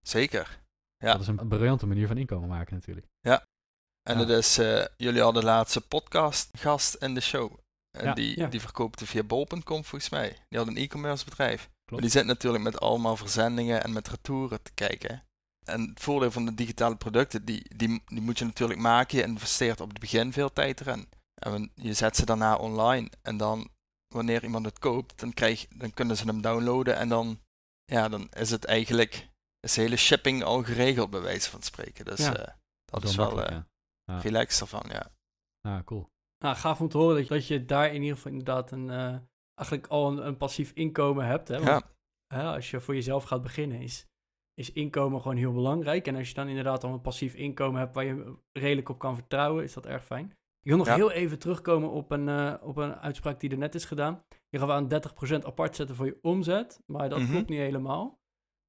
Zeker. Ja. Dat is een briljante manier van inkomen maken natuurlijk. En Ja. het is, eh, jullie hadden de laatste podcast gast in de show. En Ja. die, Ja. die verkoopte via bol.com volgens mij. Die had een e-commerce bedrijf. Maar Klopt. die zit natuurlijk met allemaal verzendingen en met retouren te kijken. En het voordeel van de digitale producten, die, die, die moet je natuurlijk maken. Je investeert op het begin veel tijd erin. En je zet ze daarna online. En dan, wanneer iemand het koopt, dan, krijg, dan kunnen ze hem downloaden. En dan, ja, dan is het eigenlijk, is de hele shipping al geregeld bij wijze van spreken. Dus Ja. eh, dat is wel makkelijk, eh ja. Ja. relaxed ervan, ja. Ah, cool. Nou, gaaf om te horen dat je, dat je daar in ieder geval inderdaad een, eh, eigenlijk al een, een passief inkomen hebt. Hè? Want, Ja, hè, als je voor jezelf gaat beginnen, is, is inkomen gewoon heel belangrijk. En als je dan inderdaad al een passief inkomen hebt waar je redelijk op kan vertrouwen, is dat erg fijn. Ik wil nog Ja. heel even terugkomen op een, eh, op een uitspraak die er net is gedaan. Je gaat aan 30% apart zetten voor je omzet, maar dat Mhm. klopt niet helemaal.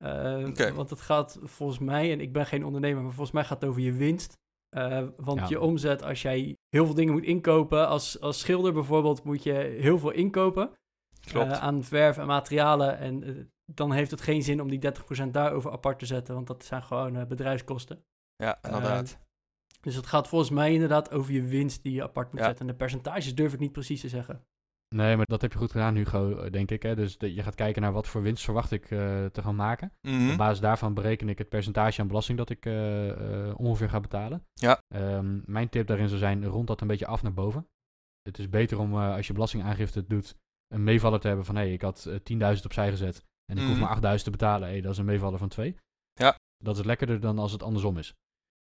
Eh. Want het gaat volgens mij, en ik ben geen ondernemer, maar volgens mij gaat het over je winst. Eh, want Ja. je omzet, als jij heel veel dingen moet inkopen, als, als schilder bijvoorbeeld, moet je heel veel inkopen klopt. aan verf en materialen. En dan heeft het geen zin om die 30% daarover apart te zetten, want dat zijn gewoon eh, bedrijfskosten. ja, inderdaad. Dus het gaat volgens mij inderdaad over je winst die je apart moet Ja. zetten. En de percentages durf ik niet precies te zeggen. Nee, maar dat heb je goed gedaan, Hugo, denk ik. Hè? Dus de- je gaat kijken naar wat voor winst verwacht ik eh, te gaan maken. Mhm. Op basis daarvan bereken ik het percentage aan belasting dat ik eh, eh, ongeveer ga betalen. Ja. Ehm, mijn tip daarin zou zijn, rond dat een beetje af naar boven. Het is beter om, eh, als je belastingaangifte doet, een meevaller te hebben van... hé, hey, ik had eh, 10.000 opzij gezet en ik hoef Mhm. maar 8.000 te betalen. Hey, dat is een meevaller van 2. Ja. Dat is lekkerder dan als het andersom is.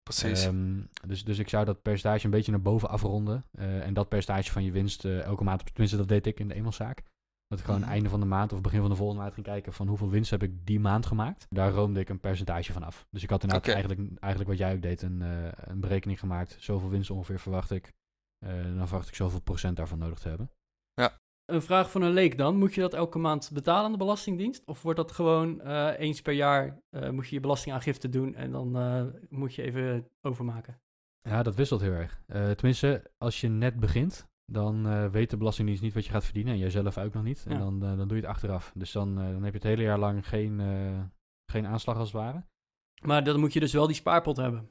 Precies. Ehm, dus, dus ik zou dat percentage een beetje naar boven afronden. eh, en dat percentage van je winst eh, elke maand, tenminste dat deed ik in de eenmanszaak. Dat ik gewoon Mhm. einde van de maand of begin van de volgende maand ging kijken van hoeveel winst heb ik die maand gemaakt. Daar roomde ik een percentage van af. Dus ik had inderdaad eigenlijk, eigenlijk wat jij ook deed, een, eh, een berekening gemaakt. Zoveel winst ongeveer verwacht ik. Dan verwacht ik zoveel procent daarvan nodig te hebben. Een vraag van een leek dan. Moet je dat elke maand betalen aan de Belastingdienst? Of wordt dat gewoon eh, eens per jaar eh, moet je je belastingaangifte doen en dan eh, moet je even overmaken? Ja, dat wisselt heel erg. Eh, tenminste, als je net begint, dan eh, weet de Belastingdienst niet wat je gaat verdienen. En jij zelf ook nog niet. En dan, dan doe je het achteraf. Dus dan, eh, dan heb je het hele jaar lang geen, eh, geen aanslag als het ware. Maar dan moet je dus wel die spaarpot hebben.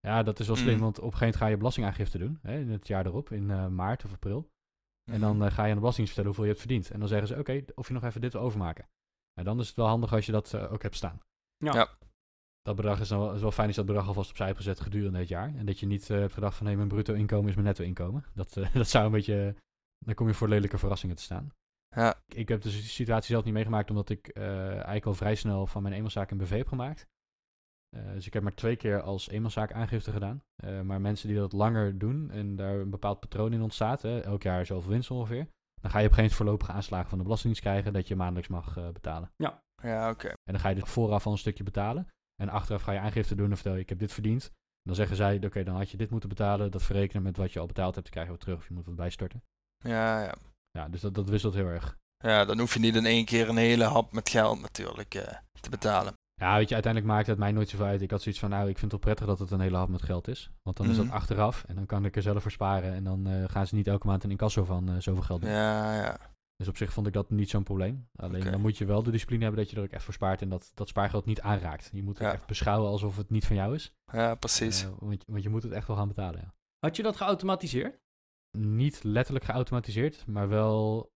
Ja, dat is wel slim, Mm. want op een gegeven moment ga je belastingaangifte doen. Hè, in het jaar erop, in eh, maart of april. En dan eh, ga je aan de Belastingdienst vertellen hoeveel je hebt verdiend. En dan zeggen ze, oké, of je nog even dit wil overmaken. En dan is het wel handig als je dat eh, ook hebt staan. Ja. Ja. Dat bedrag is, dan wel, is wel fijn als je dat bedrag alvast opzij hebt gezet gedurende het jaar. En dat je niet eh, hebt gedacht van, nee, mijn bruto inkomen is mijn netto inkomen. Dat, eh, dat zou een beetje, dan kom je voor lelijke verrassingen te staan. Ja, Ik, ik heb de situatie zelf niet meegemaakt, omdat ik eh, eigenlijk al vrij snel van mijn eenmanszaak een BV heb gemaakt. Eh, dus ik heb maar twee keer als eenmanszaak aangifte gedaan. Eh, maar mensen die dat langer doen en daar een bepaald patroon in ontstaat, hè, elk jaar zoveel winst ongeveer, dan ga je op moment voorlopige aanslagen van de Belastingdienst krijgen dat je maandelijks mag eh, betalen. ja oké. En dan ga je dus vooraf al een stukje betalen. En achteraf ga je aangifte doen en vertel je, ik heb dit verdiend. En dan zeggen zij, oké, dan had je dit moeten betalen. Dat verrekenen met wat je al betaald hebt, dan krijg je wat terug of je moet wat bijstorten. Ja, ja. Ja, dus dat, dat wisselt heel erg. ja, dan hoef je niet in één keer een hele hap met geld natuurlijk eh, te betalen. Ja, weet je, uiteindelijk maakt het mij nooit zoveel uit. Ik had zoiets van, nou, ik vind het wel prettig dat het een hele hap met geld is. Want dan is dat Mhm. achteraf en dan kan ik er zelf voor sparen. En dan eh, gaan ze niet elke maand een incasso van eh, zoveel geld doen. Ja, ja. Dus op zich vond ik dat niet zo'n probleem. Alleen dan moet je wel de discipline hebben dat je er ook echt voor spaart en dat dat spaargeld niet aanraakt. Je moet het Ja. echt beschouwen alsof het niet van jou is. Ja, precies. Eh, want, je- want je moet het echt wel gaan betalen, ja. Had je dat geautomatiseerd? Niet letterlijk geautomatiseerd, maar wel...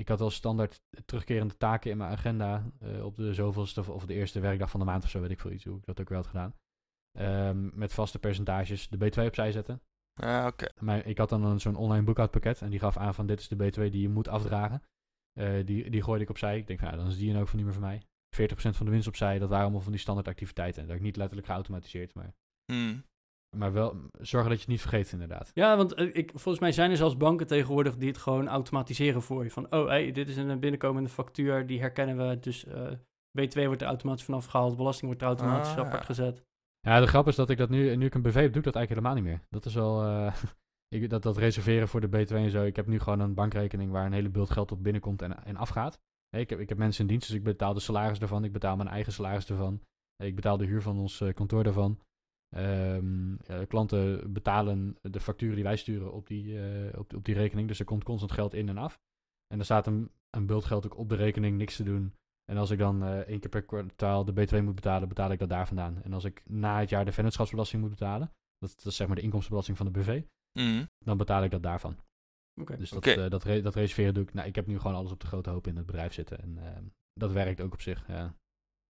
Ik had al standaard terugkerende taken in mijn agenda eh, op de zoveelste of- de eerste werkdag van de maand of zo, weet ik veel iets hoe ik dat ook weer had gedaan. Ehm, met vaste percentages de B2 opzij zetten. Ja, oké. Maar ik had dan zo'n online boekhoudpakket en die gaf aan van dit is de B2 die je moet afdragen. Eh, die, die gooide ik opzij. Ik denk, van, nou, dan is die in ook van niet meer van mij. 40% van de winst opzij, dat waren allemaal van die standaard activiteiten. Dat heb ik niet letterlijk geautomatiseerd, maar, Hmm. Maar wel zorgen dat je het niet vergeet inderdaad. Ja, want eh, ik, volgens mij zijn er zelfs banken tegenwoordig die het gewoon automatiseren voor je. Van, oh, hey, dit is een binnenkomende factuur, die herkennen we. Dus eh B2 wordt er automatisch vanaf gehaald, belasting wordt er automatisch Ah, apart ja. gezet. Ja, de grap is dat ik dat nu, nu ik een BV heb, doe ik dat eigenlijk helemaal niet meer. Dat is al, eh, ik, dat, dat reserveren voor de B2 en zo. Ik heb nu gewoon een bankrekening waar een hele bult geld op binnenkomt en, en afgaat. Nee, ik, heb, ik heb mensen in dienst, dus ik betaal de salaris daarvan. Ik betaal mijn eigen salaris ervan. Ik betaal de huur van ons eh, kantoor daarvan. Ehm, eh, klanten betalen de facturen die wij sturen op die, eh, op, op die rekening. Dus er komt constant geld in en af. En er staat een, een bult geld ook op de rekening, niks te doen. En als ik dan eh, één keer per kwartaal de B2 moet betalen, betaal ik dat daar vandaan. En als ik na het jaar de vennootschapsbelasting moet betalen, dat, dat is zeg maar de inkomstenbelasting van de BV, Hmm. dan betaal ik dat daarvan. Oké. Dus dat, dat, re- dat reserveren doe ik. Nou, ik heb nu gewoon alles op de grote hoop in het bedrijf zitten. En eh, dat werkt ook op zich. Ja.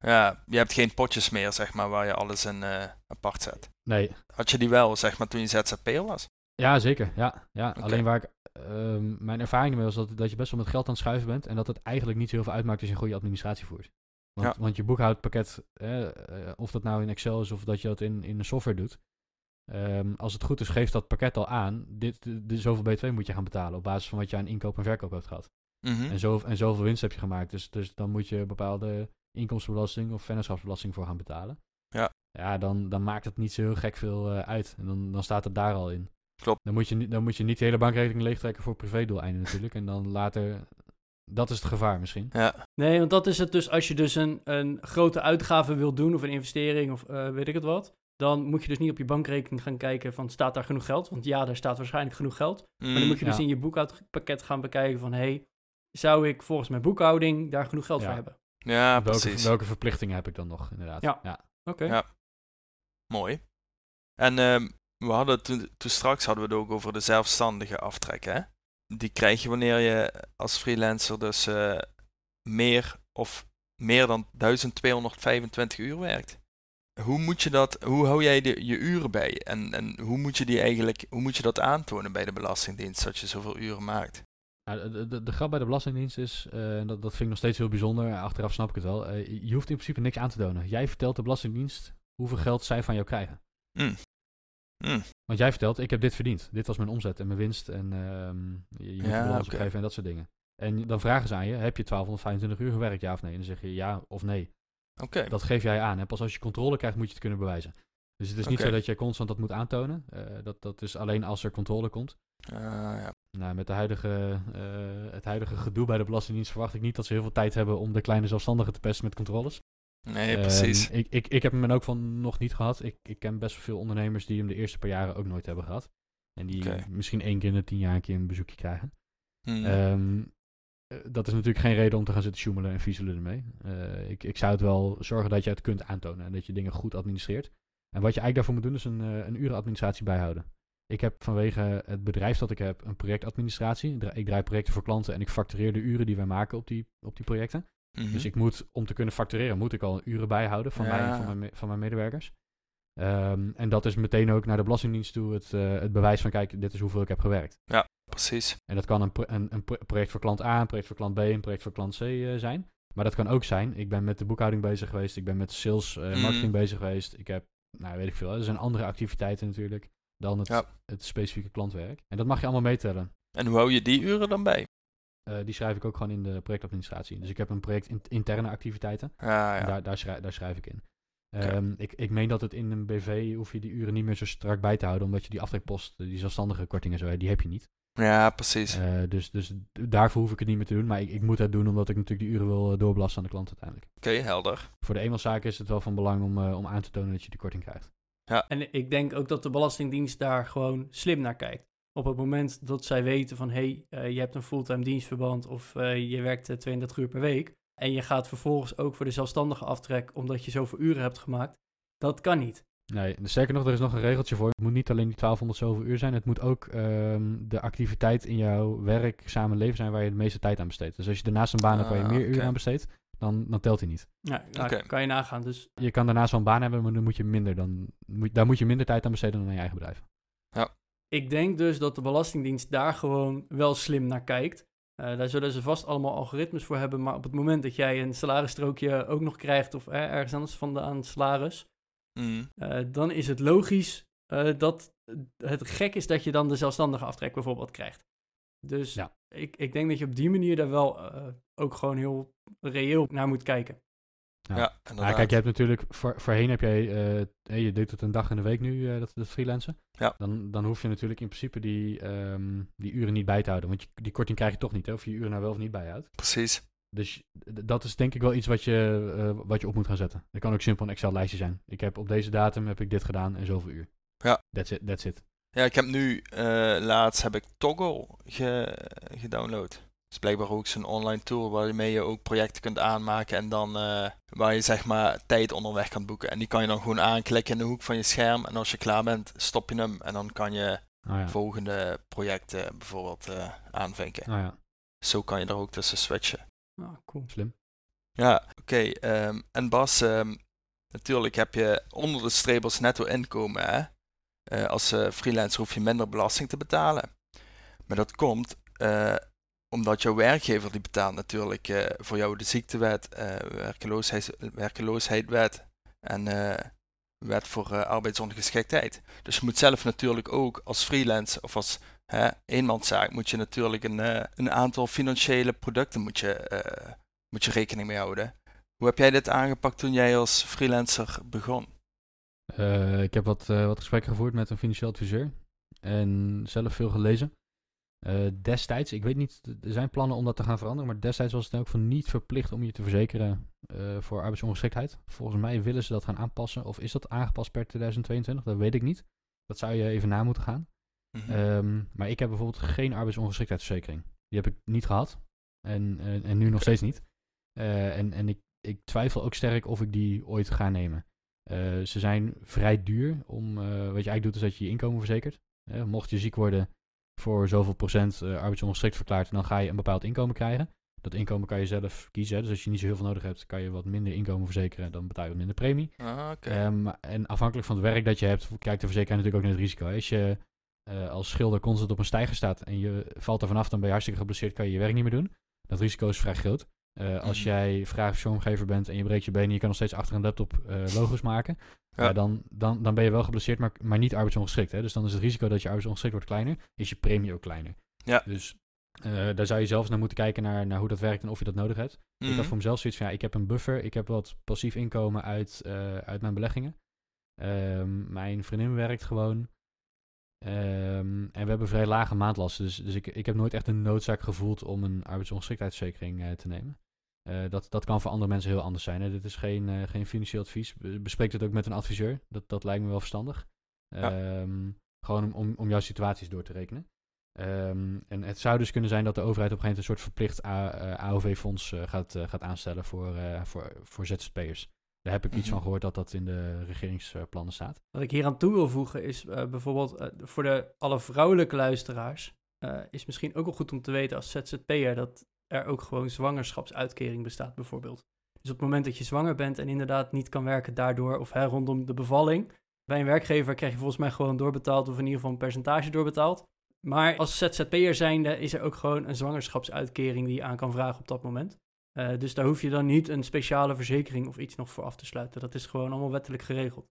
Ja, je hebt geen potjes meer, zeg maar, waar je alles in eh, apart zet. Nee, Had je die wel, zeg maar, toen je ZZP'er was? ja, zeker. Ja, ja. Alleen waar ik. ehm, mijn ervaring ermee was dat, dat je best wel met geld aan het schuiven bent. En dat het eigenlijk niet zo heel veel uitmaakt als je een goede administratie voert. Want, Ja. want je boekhoudpakket, eh, eh, of dat nou in Excel is of dat je dat in, in een software doet. ehm, als het goed is, geeft dat pakket al aan. Dit, de, de- zoveel B2 moet je gaan betalen op basis van wat je aan inkoop en verkoop hebt gehad. Mhm. En, zo, en zoveel winst heb je gemaakt. Dus, dus dan moet je bepaalde inkomstenbelasting of vennootschapsbelasting voor gaan betalen. Ja. Ja, dan, dan maakt het niet zo heel gek veel eh, uit. En dan, dan staat het daar al in. Klopt. Dan moet, je, niet- dan moet je niet de hele bankrekening leegtrekken voor privédoeleinden natuurlijk. En dan later... Dat is het gevaar misschien. Ja, Nee, want dat is het dus als je dus een, een grote uitgave wil doen of een investering of eh, weet ik het wat. Dan moet je dus niet op je bankrekening gaan kijken van staat daar genoeg geld? Want ja, daar staat waarschijnlijk genoeg geld. Maar dan moet je ja. dus in je boekhoudpakket gaan bekijken van... hey, zou ik volgens mijn boekhouding daar genoeg geld Ja. voor hebben? Ja welke, precies. welke verplichtingen heb ik dan nog inderdaad? Ja. ja. Oké. Ja. Mooi. En ehm, we hadden toen, toen straks hadden we het ook over de zelfstandige aftrek, hè? Die krijg je wanneer je als freelancer dus eh, meer of meer dan 1225 uur werkt. Hoe moet je dat, hoe hou jij de, je uren bij? En, en hoe moet je die eigenlijk, hoe moet je dat aantonen bij de Belastingdienst dat je zoveel uren maakt? Nou, de, de, de grap bij de Belastingdienst is, eh, en dat, dat vind ik nog steeds heel bijzonder, achteraf snap ik het wel, eh, je hoeft in principe niks aan te tonen. Jij vertelt de Belastingdienst hoeveel geld zij van jou krijgen. Mm. Mm. Want jij vertelt, ik heb dit verdiend. Dit was mijn omzet en mijn winst en ehm, je, je moet Ja, je balans oké. opgeven en dat soort dingen. En dan vragen ze aan je, heb je 1225 uur gewerkt, ja of nee? En dan zeg je ja of nee. Oké. Dat geef jij aan. En pas als je controle krijgt, moet je het kunnen bewijzen. Dus het is niet zo dat jij constant dat moet aantonen. Eh, dat, dat is alleen als er controle komt. Ah, ja. Nou, met de huidige, eh, het huidige gedoe bij de Belastingdienst verwacht ik niet dat ze heel veel tijd hebben om de kleine zelfstandigen te pesten met controles. Nee, Ehm, precies. ik, ik, ik heb hem er ook van nog niet gehad. Ik, ik ken best wel veel ondernemers die hem de eerste paar jaren ook nooit hebben gehad. En die misschien één keer in de tien jaar een keer een bezoekje krijgen. Mm. Ehm, eh, dat is natuurlijk geen reden om te gaan zitten sjoemelen en viezelen ermee. Eh, ik, ik zou het wel zorgen dat je het kunt aantonen en dat je dingen goed administreert. En wat je eigenlijk daarvoor moet doen is een, eh, een urenadministratie bijhouden. Ik heb vanwege het bedrijf dat ik heb een projectadministratie. Ik dra- Ik draai projecten voor klanten en ik factureer de uren die wij maken op die, op die projecten. Mhm. Dus ik moet, om te kunnen factureren, moet ik al uren bijhouden van, mij Ja. van, mijn, van mijn medewerkers. Ehm, en dat is meteen ook naar de Belastingdienst toe het, eh, het bewijs van, kijk, dit is hoeveel ik heb gewerkt. Precies. En dat kan een, pro- een, een pro- project voor klant A, een project voor klant B, een project voor klant C eh, zijn. Maar dat kan ook zijn, ik ben met de boekhouding bezig geweest, ik ben met sales Mm. marketing bezig geweest. Ik heb, nou weet ik veel, er zijn andere activiteiten natuurlijk dan het, Ja. het specifieke klantwerk. En dat mag je allemaal meetellen. En hoe hou je die uren dan bij? Eh, die schrijf ik ook gewoon in de projectadministratie. Dus ik heb een project in- interne activiteiten. Ah, ja. Daar, daar, schrijf, daar schrijf ik in. Ehm, ik, ik meen dat het in een BV hoef je die uren niet meer zo strak bij te houden, omdat je die aftrekpost, die zelfstandige kortingen zo, die heb je niet. Ja, precies. Uh, dus, dus daarvoor hoef ik het niet meer te doen. Maar ik, ik moet het doen omdat ik natuurlijk die uren wil doorbelasten aan de klant uiteindelijk. Oké, okay, helder. Voor de eenmanszaken is het wel van belang om, uh, om aan te tonen dat je die korting krijgt. Ja. En ik denk ook dat de Belastingdienst daar gewoon slim naar kijkt. Op het moment dat zij weten van hé, hey, uh, je hebt een fulltime dienstverband of je werkt 32 uur per week. En je gaat vervolgens ook voor de zelfstandige aftrek omdat je zoveel uren hebt gemaakt. Dat kan niet. Nee, sterker nog, er is nog een regeltje voor. Het moet niet alleen die 1200 zoveel uur zijn. Het moet ook um, de activiteit in jouw werk, samen leven zijn waar je de meeste tijd aan besteedt. Dus als je daarnaast een baan hebt waar je meer Ah, uren aan besteedt, dan, dan telt hij niet. Ja, nou, kan je nagaan. Dus Je kan daarnaast wel een baan hebben, maar dan moet je minder dan, moet, daar moet je minder tijd aan besteden dan aan je eigen bedrijf. ik denk dus dat de Belastingdienst daar gewoon wel slim naar kijkt. Eh, daar zullen ze vast allemaal algoritmes voor hebben. Maar op het moment dat jij een salarisstrookje ook nog krijgt, of eh, ergens anders vandaan salaris, Mm. eh, dan is het logisch eh, dat het gek is dat je dan de zelfstandige aftrek bijvoorbeeld krijgt. Dus Ja. ik, ik denk dat je op die manier daar wel eh, ook gewoon heel reëel naar moet kijken. Ja. Ja, Nou, kijk, je hebt natuurlijk, voor, voorheen heb jij, eh, je doet het een dag in de week nu, eh, dat, dat freelancen. Ja. Dan, dan hoef je natuurlijk in principe die, ehm, die uren niet bij te houden. Want je, die korting krijg je toch niet, hè, of je je uren nou wel of niet bijhoudt. Precies. Dus dat is denk ik wel iets wat je, eh, wat je op moet gaan zetten. Dat kan ook simpel een Excel-lijstje zijn. Ik heb op deze datum heb ik dit gedaan en zoveel uur. Ja. That's it. That's it. Ja, ik heb nu, eh, laatst heb ik Toggle ge gedownload. Dat is blijkbaar ook zo'n online tool waarmee je ook projecten kunt aanmaken en dan eh, waar je zeg maar tijd onderweg kan boeken. En die kan je dan gewoon aanklikken in de hoek van je scherm en als je klaar bent stop je hem en dan kan je Oh ja. volgende projecten bijvoorbeeld eh, aanvinken. Oh ja, Zo kan je er ook tussen switchen. Ah, cool. slim. Ja, oké. ehm, en Bas, ehm, natuurlijk heb je onder de streep als netto inkomen. Hè? Eh, als eh, freelancer hoef je minder belasting te betalen. Maar dat komt eh, omdat jouw werkgever die betaalt natuurlijk voor jou de ziektewet, werkeloosheids, werkeloosheidswet en wet voor arbeidsongeschiktheid. Dus je moet zelf natuurlijk ook als freelancer of als hè, eenmanszaak moet je natuurlijk een, een aantal financiële producten moet je, moet je rekening mee houden. Hoe heb jij dit aangepakt toen jij als freelancer begon? Eh, ik heb wat, eh, wat gesprekken gevoerd met een financieel adviseur. En zelf veel gelezen. Eh, destijds, ik weet niet, er zijn plannen om dat te gaan veranderen. Maar destijds was het ook van niet verplicht om je te verzekeren voor arbeidsongeschiktheid. Volgens mij willen ze dat gaan aanpassen. Of is dat aangepast per 2022? Dat weet ik niet. Dat zou je even na moeten gaan. Mhm. Ehm, maar ik heb bijvoorbeeld geen arbeidsongeschiktheidsverzekering. Die heb ik niet gehad. En, en, en nu nog steeds niet. En en ik, ik twijfel ook sterk of ik die ooit ga nemen. Eh, ze zijn vrij duur. Om, eh, wat je eigenlijk doet is dat je je inkomen verzekert. Eh, mocht je ziek worden voor zoveel procent arbeidsongeschikt verklaard, dan ga je een bepaald inkomen krijgen. Dat inkomen kan je zelf kiezen. hè. Dus als je niet zo heel veel nodig hebt, kan je wat minder inkomen verzekeren. Dan betaal je wat minder premie. Ah. Ehm, en afhankelijk van het werk dat je hebt, kijkt de verzekeraar natuurlijk ook naar het risico. Als je als schilder constant op een stijger staat en je valt er vanaf, dan ben je hartstikke geblesseerd, kan je je werk niet meer doen. Dat risico is vrij groot. Eh, als Mhm. jij vormgever bent en je breekt je been en je kan nog steeds achter een laptop eh, logo's maken, Ja. ja. dan, dan, dan ben je wel geblesseerd, maar, maar niet arbeidsongeschikt. Hè? Dus dan is het risico dat je arbeidsongeschikt wordt kleiner, is je premie ook kleiner. Ja. Dus eh, daar zou je zelfs naar moeten kijken naar, naar hoe dat werkt en of je dat nodig hebt. Ik had Mhm. voor mezelf zoiets van, ja, ik heb een buffer, ik heb wat passief inkomen uit, eh, uit mijn beleggingen. Ehm, mijn vriendin werkt gewoon. Ehm, en we hebben vrij lage maandlasten, dus, dus ik, ik heb nooit echt een noodzaak gevoeld om een arbeidsongeschiktheidsverzekering eh, te nemen. Eh, dat, dat kan voor andere mensen heel anders zijn. Hè. Dit is geen, eh, geen financieel advies. Be- Bespreek het ook met een adviseur. Dat, dat lijkt me wel verstandig. Ja. Ehm, gewoon om, om, om jouw situaties door te rekenen. Ehm, en het zou dus kunnen zijn dat de overheid op een gegeven moment een soort verplicht AOV-fonds eh, gaat, eh, gaat aanstellen voor, eh, voor, voor ZZP'ers. Daar heb ik iets Mhm. van gehoord dat dat in de regeringsplannen staat. Wat ik hier aan toe wil voegen is eh, bijvoorbeeld voor de alle vrouwelijke luisteraars eh, is misschien ook wel goed om te weten als ZZP'er dat er ook gewoon zwangerschapsuitkering bestaat bijvoorbeeld. Dus op het moment dat je zwanger bent en inderdaad niet kan werken daardoor of rondom de bevalling, bij een werkgever krijg je volgens mij gewoon doorbetaald of in ieder geval een percentage doorbetaald. Maar als ZZP'er zijnde is er ook gewoon een zwangerschapsuitkering die je aan kan vragen op dat moment. Eh, dus daar hoef je dan niet een speciale verzekering of iets nog voor af te sluiten. Dat is gewoon allemaal wettelijk geregeld.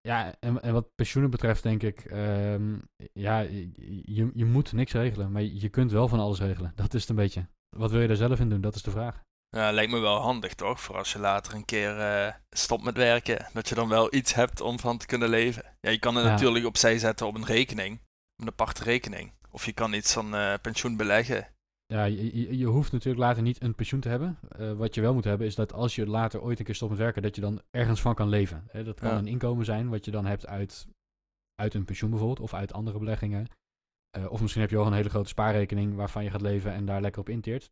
Ja, en, en wat pensioenen betreft denk ik, ehm, ja, je, je moet niks regelen, maar je kunt wel van alles regelen. Dat is het een beetje. Wat wil je daar zelf in doen? Dat is de vraag. Ja, lijkt me wel handig toch? Voor als je later een keer uh, stopt met werken. Dat je dan wel iets hebt om van te kunnen leven. Ja, je kan het natuurlijk opzij zetten op een rekening. Een aparte rekening. Of je kan iets van uh, pensioen beleggen. Ja, je, je, hoeft natuurlijk later niet een pensioen te hebben. Uh, wat je wel moet hebben is dat als je later ooit een keer stopt met werken, dat je dan ergens van kan leven. Dat kan een inkomen zijn wat je dan hebt uit, uit een pensioen bijvoorbeeld, of uit andere beleggingen. Uh, of misschien heb je wel een hele grote spaarrekening waarvan je gaat leven en daar lekker op inteert.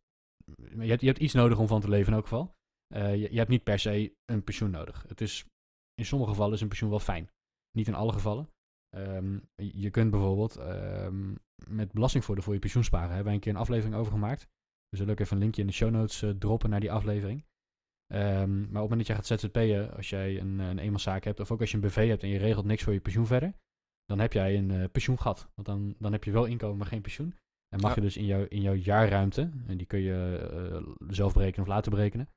Je hebt, je hebt iets nodig om van te leven in elk geval. Uh, je, je, hebt niet per se een pensioen nodig. Het is, in sommige gevallen is een pensioen wel fijn. Niet in alle gevallen. Um, je kunt bijvoorbeeld um, met belastingvoordeel voor je pensioen sparen. Hebben wij een keer een aflevering over gemaakt. We zullen ook even een linkje in de show notes uh, droppen naar die aflevering. Um, maar op het moment dat jij gaat ZZP'en, als jij een, een eenmanszaak hebt, of ook als je een BV hebt en je regelt niks voor je pensioen verder, dan heb jij een uh, pensioengat. Want dan, dan heb je wel inkomen, maar geen pensioen. En mag je dus in, jouw in jouw jaarruimte, en die kun je uh, zelf berekenen of laten berekenen,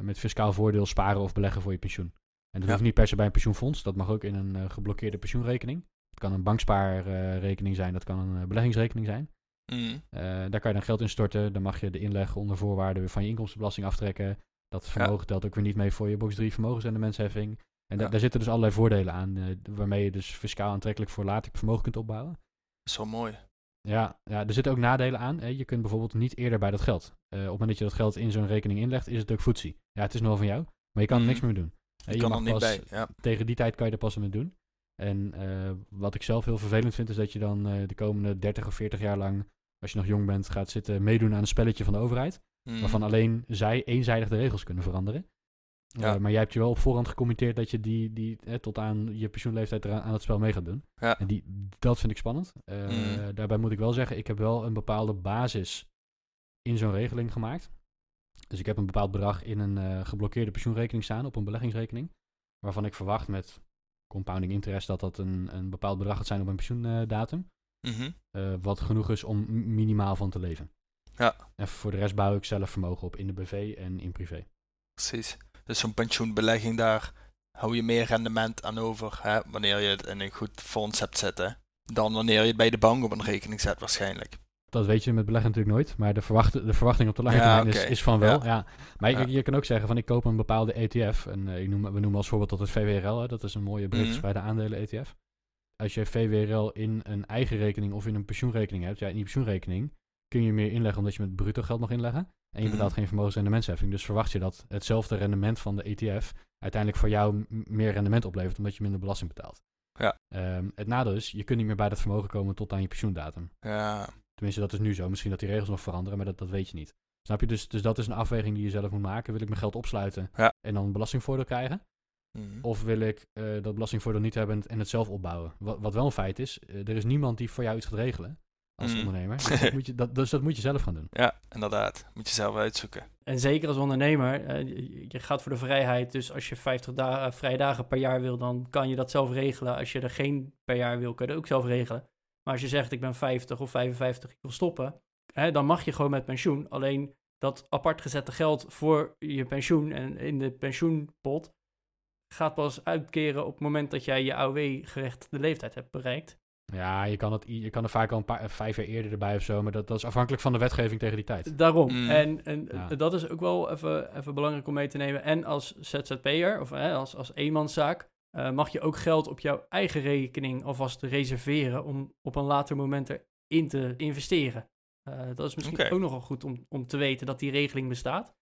met fiscaal voordeel sparen of beleggen voor je pensioen. En dat ja. hoeft niet per se bij een pensioenfonds, dat mag ook in een geblokkeerde pensioenrekening. Het kan een bankspaarrekening zijn, dat kan een beleggingsrekening zijn. Mm. Daar kan je dan geld in storten. Dan mag je de inleg onder voorwaarden van je inkomstenbelasting aftrekken. Dat vermogen ja. telt ook weer niet mee voor je box 3 vermogensrendementsheffing. En daar zitten dus allerlei voordelen aan, uh, waarmee je dus fiscaal aantrekkelijk voor later vermogen kunt opbouwen. Dat is wel mooi. Ja, ja, er zitten ook nadelen aan. Hè. Je kunt bijvoorbeeld niet eerder bij dat geld. Uh, op het moment dat je dat geld in zo'n rekening inlegt, is het ook voetzie. Ja, het is nog wel van jou, maar je kan er niks meer doen. Je, je kan er niet bij. Ja. Tegen die tijd kan je er pas mee doen. En uh, wat ik zelf heel vervelend vind, is dat je dan uh, de komende 30 of 40 jaar lang, als je nog jong bent, gaat zitten meedoen aan een spelletje van de overheid. Mm. Waarvan alleen zij eenzijdig de regels kunnen veranderen. Ja. Uh, maar jij hebt je wel op voorhand gecommitteerd dat je die, die tot aan je pensioenleeftijd eraan, aan het spel mee gaat doen. Ja. En die, dat vind ik spannend. Mm. Daarbij moet ik wel zeggen, ik heb wel een bepaalde basis in zo'n regeling gemaakt. Dus ik heb een bepaald bedrag in een geblokkeerde pensioenrekening staan, op een beleggingsrekening. Waarvan ik verwacht met compounding interest dat dat een, een bepaald bedrag gaat zijn op een pensioendatum. Mm -hmm. uh, wat genoeg is om minimaal van te leven. Ja. En voor de rest bouw ik zelf vermogen op in de BV en in privé. Precies. Dus zo'n pensioenbelegging daar hou je meer rendement aan over hè, wanneer je het in een goed fonds hebt zitten. Dan wanneer je het bij de bank op een rekening zet waarschijnlijk dat weet je met beleggen natuurlijk nooit. Maar de, verwacht, de verwachting op de lange termijn is, is, van wel. Ja. Maar je, je, kan ook zeggen van ik koop een bepaalde ETF. En uh, noem, we noemen als voorbeeld tot het VWRL. Hè. Dat is een mooie brief mm. bij de aandelen ETF. Als je VWRL in een eigen rekening of in een pensioenrekening hebt. Ja, in die pensioenrekening kun je meer inleggen omdat je met bruto geld mag inleggen. En je betaalt mm. geen vermogensrendementsheffing. Dus verwacht je dat hetzelfde rendement van de ETF uiteindelijk voor jou meer rendement oplevert omdat je minder belasting betaalt. Ja. Um, het nadeel is, je kunt niet meer bij dat vermogen komen tot aan je pensioendatum. Ja. Tenminste, dat is nu zo. Misschien dat die regels nog veranderen, maar dat, dat weet je niet. Snap je? Dus, dus dat is een afweging die je zelf moet maken. Wil ik mijn geld opsluiten ja. en dan een belastingvoordeel krijgen? Mm. Of wil ik uh, dat belastingvoordeel niet hebben en het zelf opbouwen? Wat, wat wel een feit is, uh, er is niemand die voor jou iets gaat regelen als mm. ondernemer. Dus dat, moet je, dat, dus dat moet je zelf gaan doen. Ja, inderdaad. Moet je zelf uitzoeken. En zeker als ondernemer, uh, je gaat voor de vrijheid. Dus als je 50 dagen, vrije dagen per jaar wil, dan kan je dat zelf regelen. Als je er geen per jaar wil, kun je dat ook zelf regelen. Maar als je zegt, ik ben 50 of 55, ik wil stoppen, hè, dan mag je gewoon met pensioen. Alleen dat apart gezette geld voor je pensioen en in de pensioenpot gaat pas uitkeren op het moment dat jij je AOW-gerechtigde leeftijd hebt bereikt. Ja, je kan, het, je kan er vaak al een paar, vijf jaar eerder erbij of zo, maar dat, dat is afhankelijk van de wetgeving tegen die tijd. Daarom. Mm. En, en ja. dat is ook wel even, even belangrijk om mee te nemen. En als ZZP'er of hè, als, als eenmanszaak uh, mag je ook geld op jouw eigen rekening alvast reserveren om op een later moment erin te investeren. Uh, dat is misschien okay. ook nogal goed om, om te weten dat die regeling bestaat.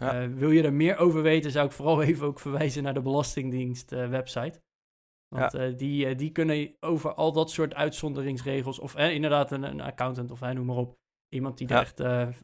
Ja. Uh, wil je er meer over weten, zou ik vooral even ook verwijzen naar de Belastingdienst website. Want ja. die, die kunnen over al dat soort uitzonderingsregels, of inderdaad een, een, accountant of noem maar op, iemand die ja. er echt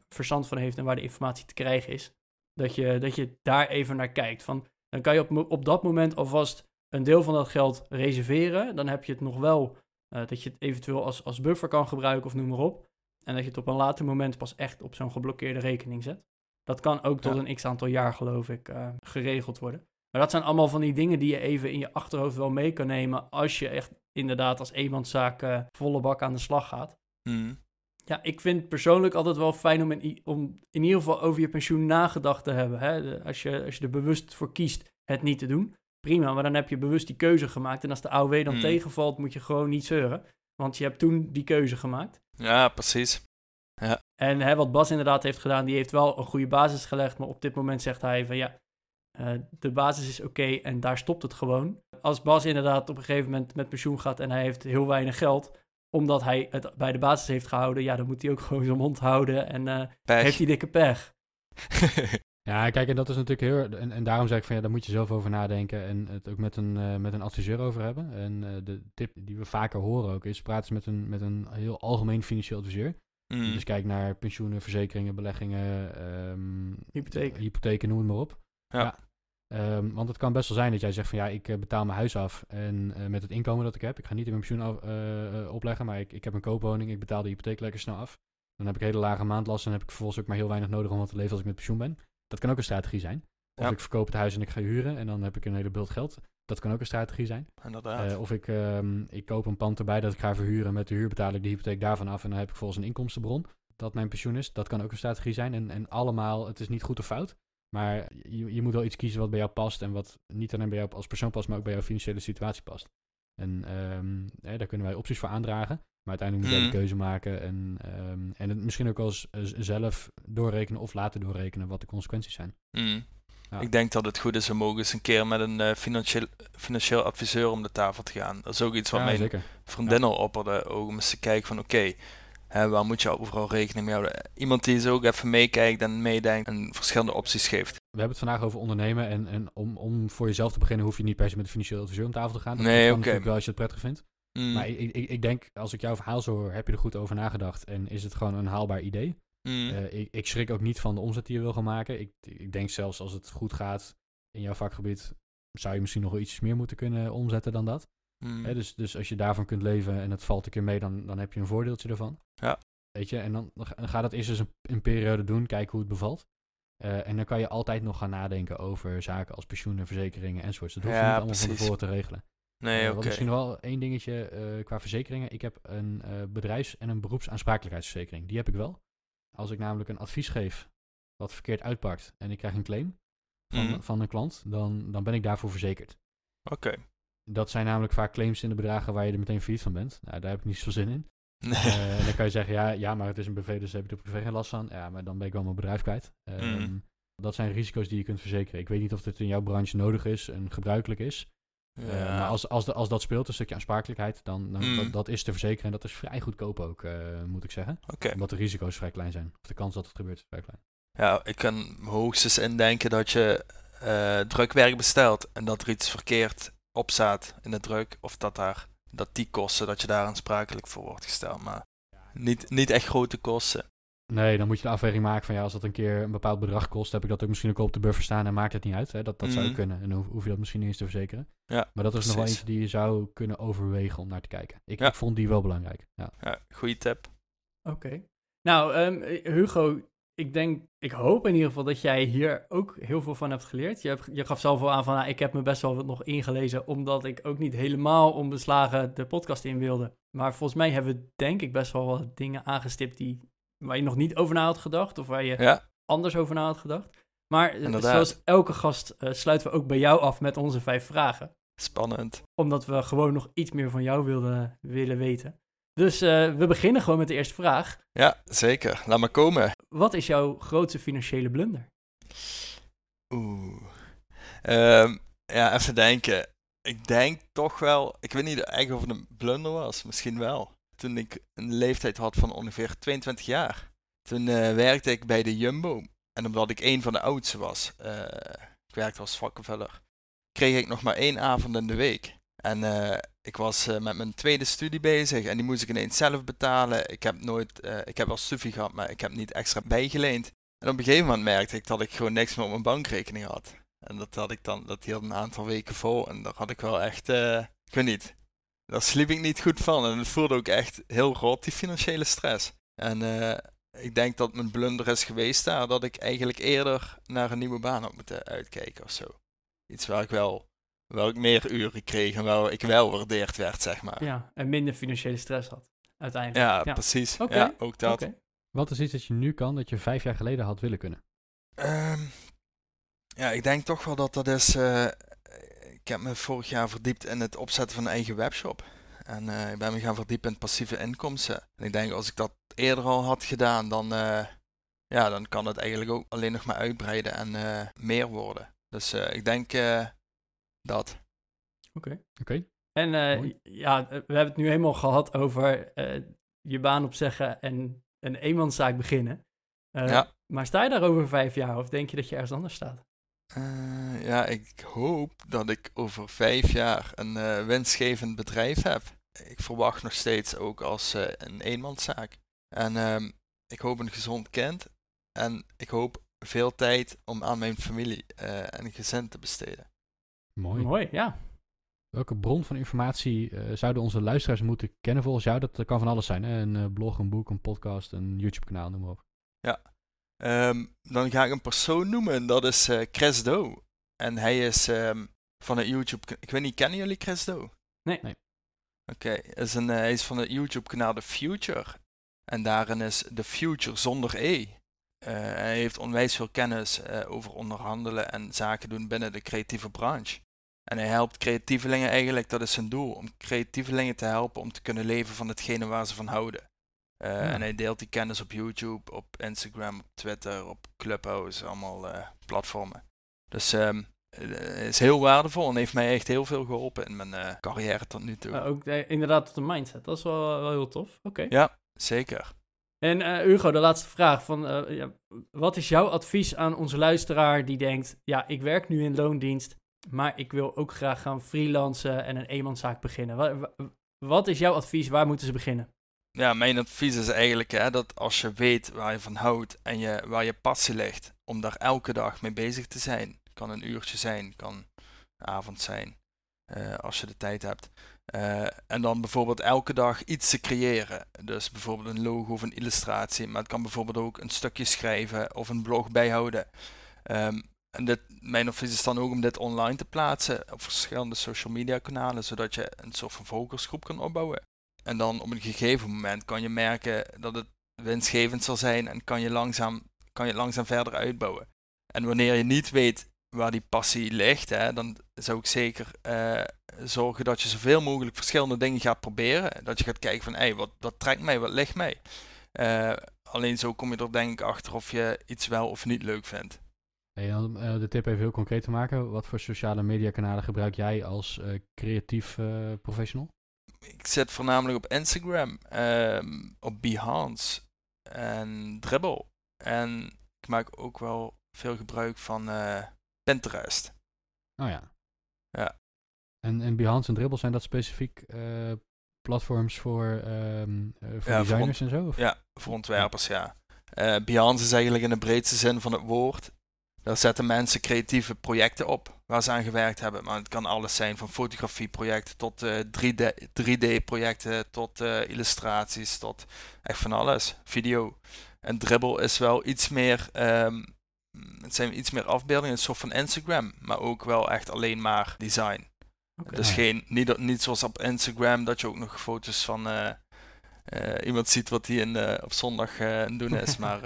verstand van heeft en waar de informatie te krijgen is, dat je, dat je daar even naar kijkt. Van, dan kan je op, op dat moment alvast een deel van dat geld reserveren. Dan heb je het nog wel uh, dat je het eventueel als, als buffer kan gebruiken of noem maar op. En dat je het op een later moment pas echt op zo'n geblokkeerde rekening zet. Dat kan ook tot ja. een x aantal jaar, geloof ik, uh, geregeld worden. Maar dat zijn allemaal van die dingen die je even in je achterhoofd wel mee kan nemen. als je echt inderdaad als eenmanszaak uh, volle bak aan de slag gaat. Mm. Ja, ik vind persoonlijk altijd wel fijn om in, om in ieder geval over je pensioen nagedacht te hebben. Hè? De, als, je, als je er bewust voor kiest het niet te doen prima, maar dan heb je bewust die keuze gemaakt. En als de AOW dan Mm. tegenvalt, moet je gewoon niet zeuren. Want je hebt toen die keuze gemaakt. Ja, precies. Ja. En hè, wat Bas inderdaad heeft gedaan, die heeft wel een goede basis gelegd. Maar op dit moment zegt hij van ja, eh, de basis is oké en daar stopt het gewoon. Als Bas inderdaad op een gegeven moment met pensioen gaat en hij heeft heel weinig geld, omdat hij het bij de basis heeft gehouden, ja, dan moet hij ook gewoon zijn mond houden en eh, Pech. heeft hij dikke pech. Ja, kijk, en dat is natuurlijk heel... En, en daarom zeg ik van, ja, daar moet je zelf over nadenken en het ook met een, eh, met een adviseur over hebben. En eh, de tip die we vaker horen ook is, praat eens met een, met een heel algemeen financieel adviseur. Mm. dus kijkt naar pensioenen, verzekeringen, beleggingen, ehm, Hypotheek. hypotheken, noem het maar op. Ja. Ehm, want het kan best wel zijn dat jij zegt van ja, ik eh, betaal mijn huis af en eh, met het inkomen dat ik heb, ik ga niet in mijn pensioen af, eh, opleggen, maar ik, ik heb een koopwoning, ik betaal de hypotheek lekker snel af. Dan heb ik hele lage maandlasten en heb ik vervolgens ook maar heel weinig nodig om wat te leven als ik met pensioen ben. Dat kan ook een strategie zijn. Of Ja. ik verkoop het huis en ik ga huren en dan heb ik een hele bult geld. Dat kan ook een strategie zijn. Inderdaad. Of ik, ehm, ik koop een pand erbij dat ik ga verhuren. Met de huur betaal ik de hypotheek daarvan af. En dan heb ik volgens een inkomstenbron. Dat mijn pensioen is. Dat kan ook een strategie zijn. En, en allemaal, het is niet goed of fout. Maar je, je moet wel iets kiezen wat bij jou past. En wat niet alleen bij jou als persoon past, maar ook bij jouw financiële situatie past. En ehm, hè, daar kunnen wij opties voor aandragen. Maar uiteindelijk moet jij Mhm. de keuze maken. En, ehm, en het misschien ook wel eens eh, zelf doorrekenen of laten doorrekenen wat de consequenties zijn. Mm. Ja. Ik denk dat het goed is om ook eens een keer met een eh, financieel, financieel adviseur om de tafel te gaan. Dat is ook iets wat ja, mijn zeker. vriendin al opperde. Ook om eens te kijken van oké, hè, waar moet je overal rekening mee houden. Iemand die zo ook even meekijkt en meedenkt en verschillende opties geeft. We hebben het vandaag over ondernemen. En, en om, om voor jezelf te beginnen hoef je niet per se met een financieel adviseur om tafel te gaan. Dat Nee, oké. natuurlijk wel als je het prettig vindt. Mm. Maar ik, ik, ik denk, als ik jouw verhaal zo hoor, heb je er goed over nagedacht. En is het gewoon een haalbaar idee. Mm. Eh, ik, ik schrik ook niet van de omzet die je wil gaan maken. Ik, ik denk zelfs als het goed gaat in jouw vakgebied, zou je misschien nog wel iets meer moeten kunnen omzetten dan dat. Mm. Hè, dus, dus als je daarvan kunt leven en het valt een keer mee, dan, dan heb je een voordeeltje ervan. Ja. Weet je, en dan, dan ga dat eerst eens een, een periode doen, kijken hoe het bevalt. Eh, en dan kan je altijd nog gaan nadenken over zaken als pensioenen, verzekeringen enzovoorts. Dat hoef je Ja, niet allemaal van tevoren te regelen. nee, Eh, oké. misschien wel één dingetje eh, qua verzekeringen. Ik heb een bedrijfs- en een beroepsaansprakelijkheidsverzekering. Die heb ik wel. Als ik namelijk een advies geef wat verkeerd uitpakt en ik krijg een claim van, Mm. van een klant, dan, dan ben ik daarvoor verzekerd. Oké. Dat zijn namelijk vaak claims in de bedragen waar je er meteen failliet van bent. Nou, daar heb ik niet zoveel zin in. Nee. Eh, en dan kan je zeggen, ja, ja, maar het is een BV, dus heb ik er privé geen last van. Ja, maar dan ben ik wel mijn bedrijf kwijt. Ehm, Mm. Dat zijn risico's die je kunt verzekeren. Ik weet niet of dit in jouw branche nodig is en gebruikelijk is. Eh, maar als, als, de- als dat speelt, een stukje aansprakelijkheid, dan, dan Mm. dat, dat is te verzekeren. En dat is vrij goedkoop ook, eh, moet ik zeggen. Omdat de risico's vrij klein zijn. Of de kans dat het gebeurt is vrij klein. Ja, ik kan hoogstens indenken dat je drukwerk bestelt en dat er iets verkeerd op staat in de druk. Of dat, daar, dat die kosten, dat je daar aansprakelijk voor wordt gesteld. Maar niet, niet echt grote kosten. Nee, dan moet je de afweging maken van ja, als dat een keer een bepaald bedrag kost, heb ik dat ook misschien ook op de buffer staan en maakt het niet uit. Hè? Dat, dat zou Mhm. kunnen. En dan hoef, je dat misschien niet eens te verzekeren. Ja, Maar dat is nog wel eentje die je zou kunnen overwegen om naar te kijken. Ik, Ja. ik vond die wel belangrijk. Ja. Ja, goede tip. Oké. Nou, ehm, Hugo, ik denk, ik hoop in ieder geval dat jij hier ook heel veel van hebt geleerd. Je, hebt, je gaf zelf al aan van, nou, ik heb me best wel wat nog ingelezen, omdat ik ook niet helemaal onbeslagen de podcast in wilde. Maar volgens mij hebben we denk ik best wel wat dingen aangestipt die, waar je nog niet over na had gedacht, of waar je Ja, anders over na had gedacht. Maar eh, Inderdaad. zoals elke gast eh, sluiten we ook bij jou af met onze vijf vragen. spannend. Omdat we gewoon nog iets meer van jou wilden, willen weten. Dus eh, we beginnen gewoon met de eerste vraag. Ja, zeker. Laat maar komen. Wat is jouw grootste financiële blunder? Oeh. Ehm, ja, even denken. Ik denk toch wel, ik weet niet echt of het een blunder was, misschien wel. Toen ik een leeftijd had van ongeveer 22 jaar. Toen eh, werkte ik bij de Jumbo. En omdat ik een van de oudste was, eh, ik werkte als vakkenvuller, kreeg ik nog maar één avond in de week. En eh, ik was eh, met mijn tweede studie bezig en die moest ik ineens zelf betalen. Ik heb nooit, eh, ik heb wel studie gehad, maar ik heb niet extra bijgeleend. En op een gegeven moment merkte ik dat ik gewoon niks meer op mijn bankrekening had. En dat had ik dan, dat hield een aantal weken vol. En daar had ik wel echt, ik weet niet, daar sliep ik niet goed van. En het voelde ook echt heel rot, die financiële stress. En ik denk dat mijn blunder is geweest daar, dat ik eigenlijk eerder naar een nieuwe baan had moeten uitkijken of zo. Iets waar ik wel, waar ik meer uren kreeg en waar ik wel waardeerd werd, zeg maar. Ja, en minder financiële stress had, uiteindelijk. Ja, Ja. precies. Oké, Ja, ook dat. Oké. Wat is iets dat je nu kan dat je vijf jaar geleden had willen kunnen? Ehm, ja, ik denk toch wel dat dat is. eh, ik heb me vorig jaar verdiept in het opzetten van een eigen webshop. En eh, ik ben me gaan verdiepen in passieve inkomsten. En ik denk als ik dat eerder al had gedaan, dan, eh, ja, dan kan het eigenlijk ook alleen nog maar uitbreiden en eh, meer worden. Dus eh, ik denk eh, dat. Oké. Oké. En eh, ja, we hebben het nu helemaal gehad over eh, je baan opzeggen en een eenmanszaak beginnen. Eh, Ja. Maar sta je daar over vijf jaar of denk je dat je ergens anders staat? Eh, ja, ik hoop dat ik over vijf jaar een eh, winstgevend bedrijf heb. Ik verwacht nog steeds ook als eh, een eenmanszaak. En ehm, ik hoop een gezond kind. En ik hoop veel tijd om aan mijn familie eh, en gezin te besteden. Mooi. Mooi, ja. Welke bron van informatie eh, zouden onze luisteraars moeten kennen volgens jou? Dat kan van alles zijn. Hè? Een eh, blog, een boek, een podcast, een YouTube-kanaal, noem maar op. Ehm, dan ga ik een persoon noemen, en dat is eh, Chris Do. En hij is ehm, van het YouTube... Ik weet niet, kennen jullie Chris Do? Nee. Nee. Oké, is een, eh, hij is van het YouTube-kanaal The Future. En daarin is The Future zonder E. Eh, hij heeft onwijs veel kennis eh, over onderhandelen en zaken doen binnen de creatieve branche. En hij helpt creatievelingen eigenlijk, dat is zijn doel, om creatievelingen te helpen om te kunnen leven van hetgene waar ze van houden. Eh, Ja. En hij deelt die kennis op YouTube, op Instagram, op Twitter, op Clubhouse, allemaal eh, platformen. Dus eh, is heel waardevol en heeft mij echt heel veel geholpen in mijn carrière tot nu toe. Ook inderdaad tot de mindset. Dat is wel, wel heel tof. Oké. Ja, zeker. En Hugo, de laatste vraag. Van, ja, wat is jouw advies aan onze luisteraar die denkt... Ja, ik werk nu in loondienst, maar ik wil ook graag gaan freelancen en een eenmanszaak beginnen. Wa- wa- wat is jouw advies? Waar moeten ze beginnen? Ja, mijn advies is eigenlijk hè, dat als je weet waar je van houdt en je, waar je passie ligt, om daar elke dag mee bezig te zijn. Kan een uurtje zijn, kan een avond zijn, eh, als je de tijd hebt. Eh, en dan bijvoorbeeld elke dag iets te creëren. Dus bijvoorbeeld een logo of een illustratie, maar het kan bijvoorbeeld ook een stukje schrijven of een blog bijhouden. Ehm, en dit, mijn advies is dan ook om dit online te plaatsen op verschillende social media kanalen, zodat je een soort van focusgroep kan opbouwen. En dan op een gegeven moment kan je merken dat het winstgevend zal zijn en kan je langzaam, kan je het langzaam verder uitbouwen. En wanneer je niet weet waar die passie ligt, hè, dan zou ik zeker eh, zorgen dat je zoveel mogelijk verschillende dingen gaat proberen. Dat je gaat kijken van, wat, wat trekt mij, wat ligt mij. Eh, alleen zo kom je er denk ik achter of je iets wel of niet leuk vindt. Hey, om eh, de tip even heel concreet te maken. Wat voor sociale media kanalen gebruik jij als eh, creatief eh, professional? ik zit voornamelijk op Instagram, ehm, op Behance en Dribbble. En ik maak ook wel veel gebruik van Pinterest. Oh ja. Ja. En, en Behance en Dribbble, zijn dat specifiek platforms voor, eh, voor Ja, voor designers en zo? Of? Ja, voor ontwerpers, ja. Eh Behance is eigenlijk in de breedste zin van het woord. Daar zetten mensen creatieve projecten op waar ze aan gewerkt hebben. Maar het kan alles zijn, van fotografieprojecten tot eh, 3D, 3D-projecten, tot eh, illustraties, tot echt van alles. Video. En Dribbble is wel iets meer, ehm, het zijn iets meer afbeeldingen, een soort van Instagram. Maar ook wel echt alleen maar design. Dus geen, niet, zoals op Instagram, dat je ook nog foto's van eh, iemand ziet wat hij in, op zondag aan doen is. maar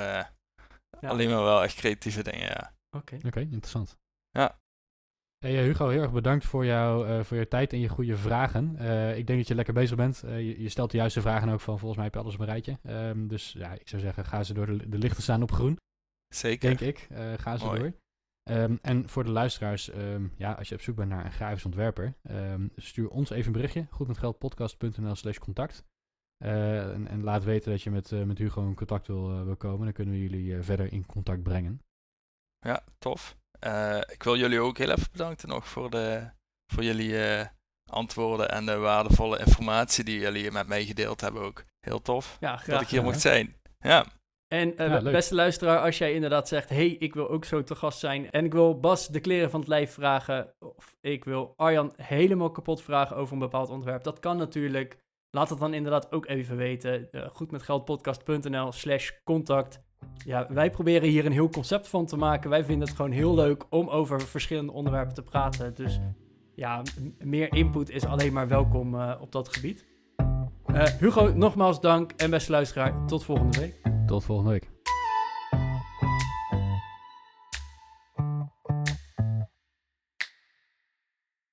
Ja. alleen maar wel echt creatieve dingen, ja. Oké. Oké, interessant. Ja. Hey, eh, Hugo, heel erg bedankt voor, jou, eh, voor je tijd en je goede vragen. Eh, ik denk dat je lekker bezig bent. Eh, je, je stelt de juiste vragen ook van, volgens mij heb je alles op een rijtje. Ehm, dus ja, ik zou zeggen, ga ze door de, de lichten staan op groen, Zeker. denk ik. Eh, ga ze Mooi. door. Ehm, en voor de luisteraars, ehm, ja, als je op zoek bent naar een grafisch ontwerper, ehm, stuur ons even een berichtje. Goedmetgeldpodcast.nl slash contact. Eh, en, en laat weten dat je met, eh, met Hugo in contact wil, eh, wil komen. Dan kunnen we jullie eh, verder in contact brengen. Ja, tof. Eh, ik wil jullie ook heel even bedanken nog voor, de, voor jullie eh, antwoorden en de waardevolle informatie die jullie met mij gedeeld hebben ook. Heel tof Ja, dat graag ik hier gedaan. mocht zijn. Ja, En eh, Ja, beste luisteraar, als jij inderdaad zegt: hey, ik wil ook zo te gast zijn. En ik wil Bas de kleren van het lijf vragen. Of ik wil Arjan helemaal kapot vragen over een bepaald ontwerp. Dat kan natuurlijk. Laat het dan inderdaad ook even weten. Uh, goedmetgeldpodcast.nl/slash contact. Ja, wij proberen hier een heel concept van te maken. Wij vinden het gewoon heel leuk om over verschillende onderwerpen te praten. Dus ja, meer input is alleen maar welkom eh, op dat gebied. Eh, Hugo, nogmaals dank. En beste luisteraar, tot volgende week. Tot volgende week.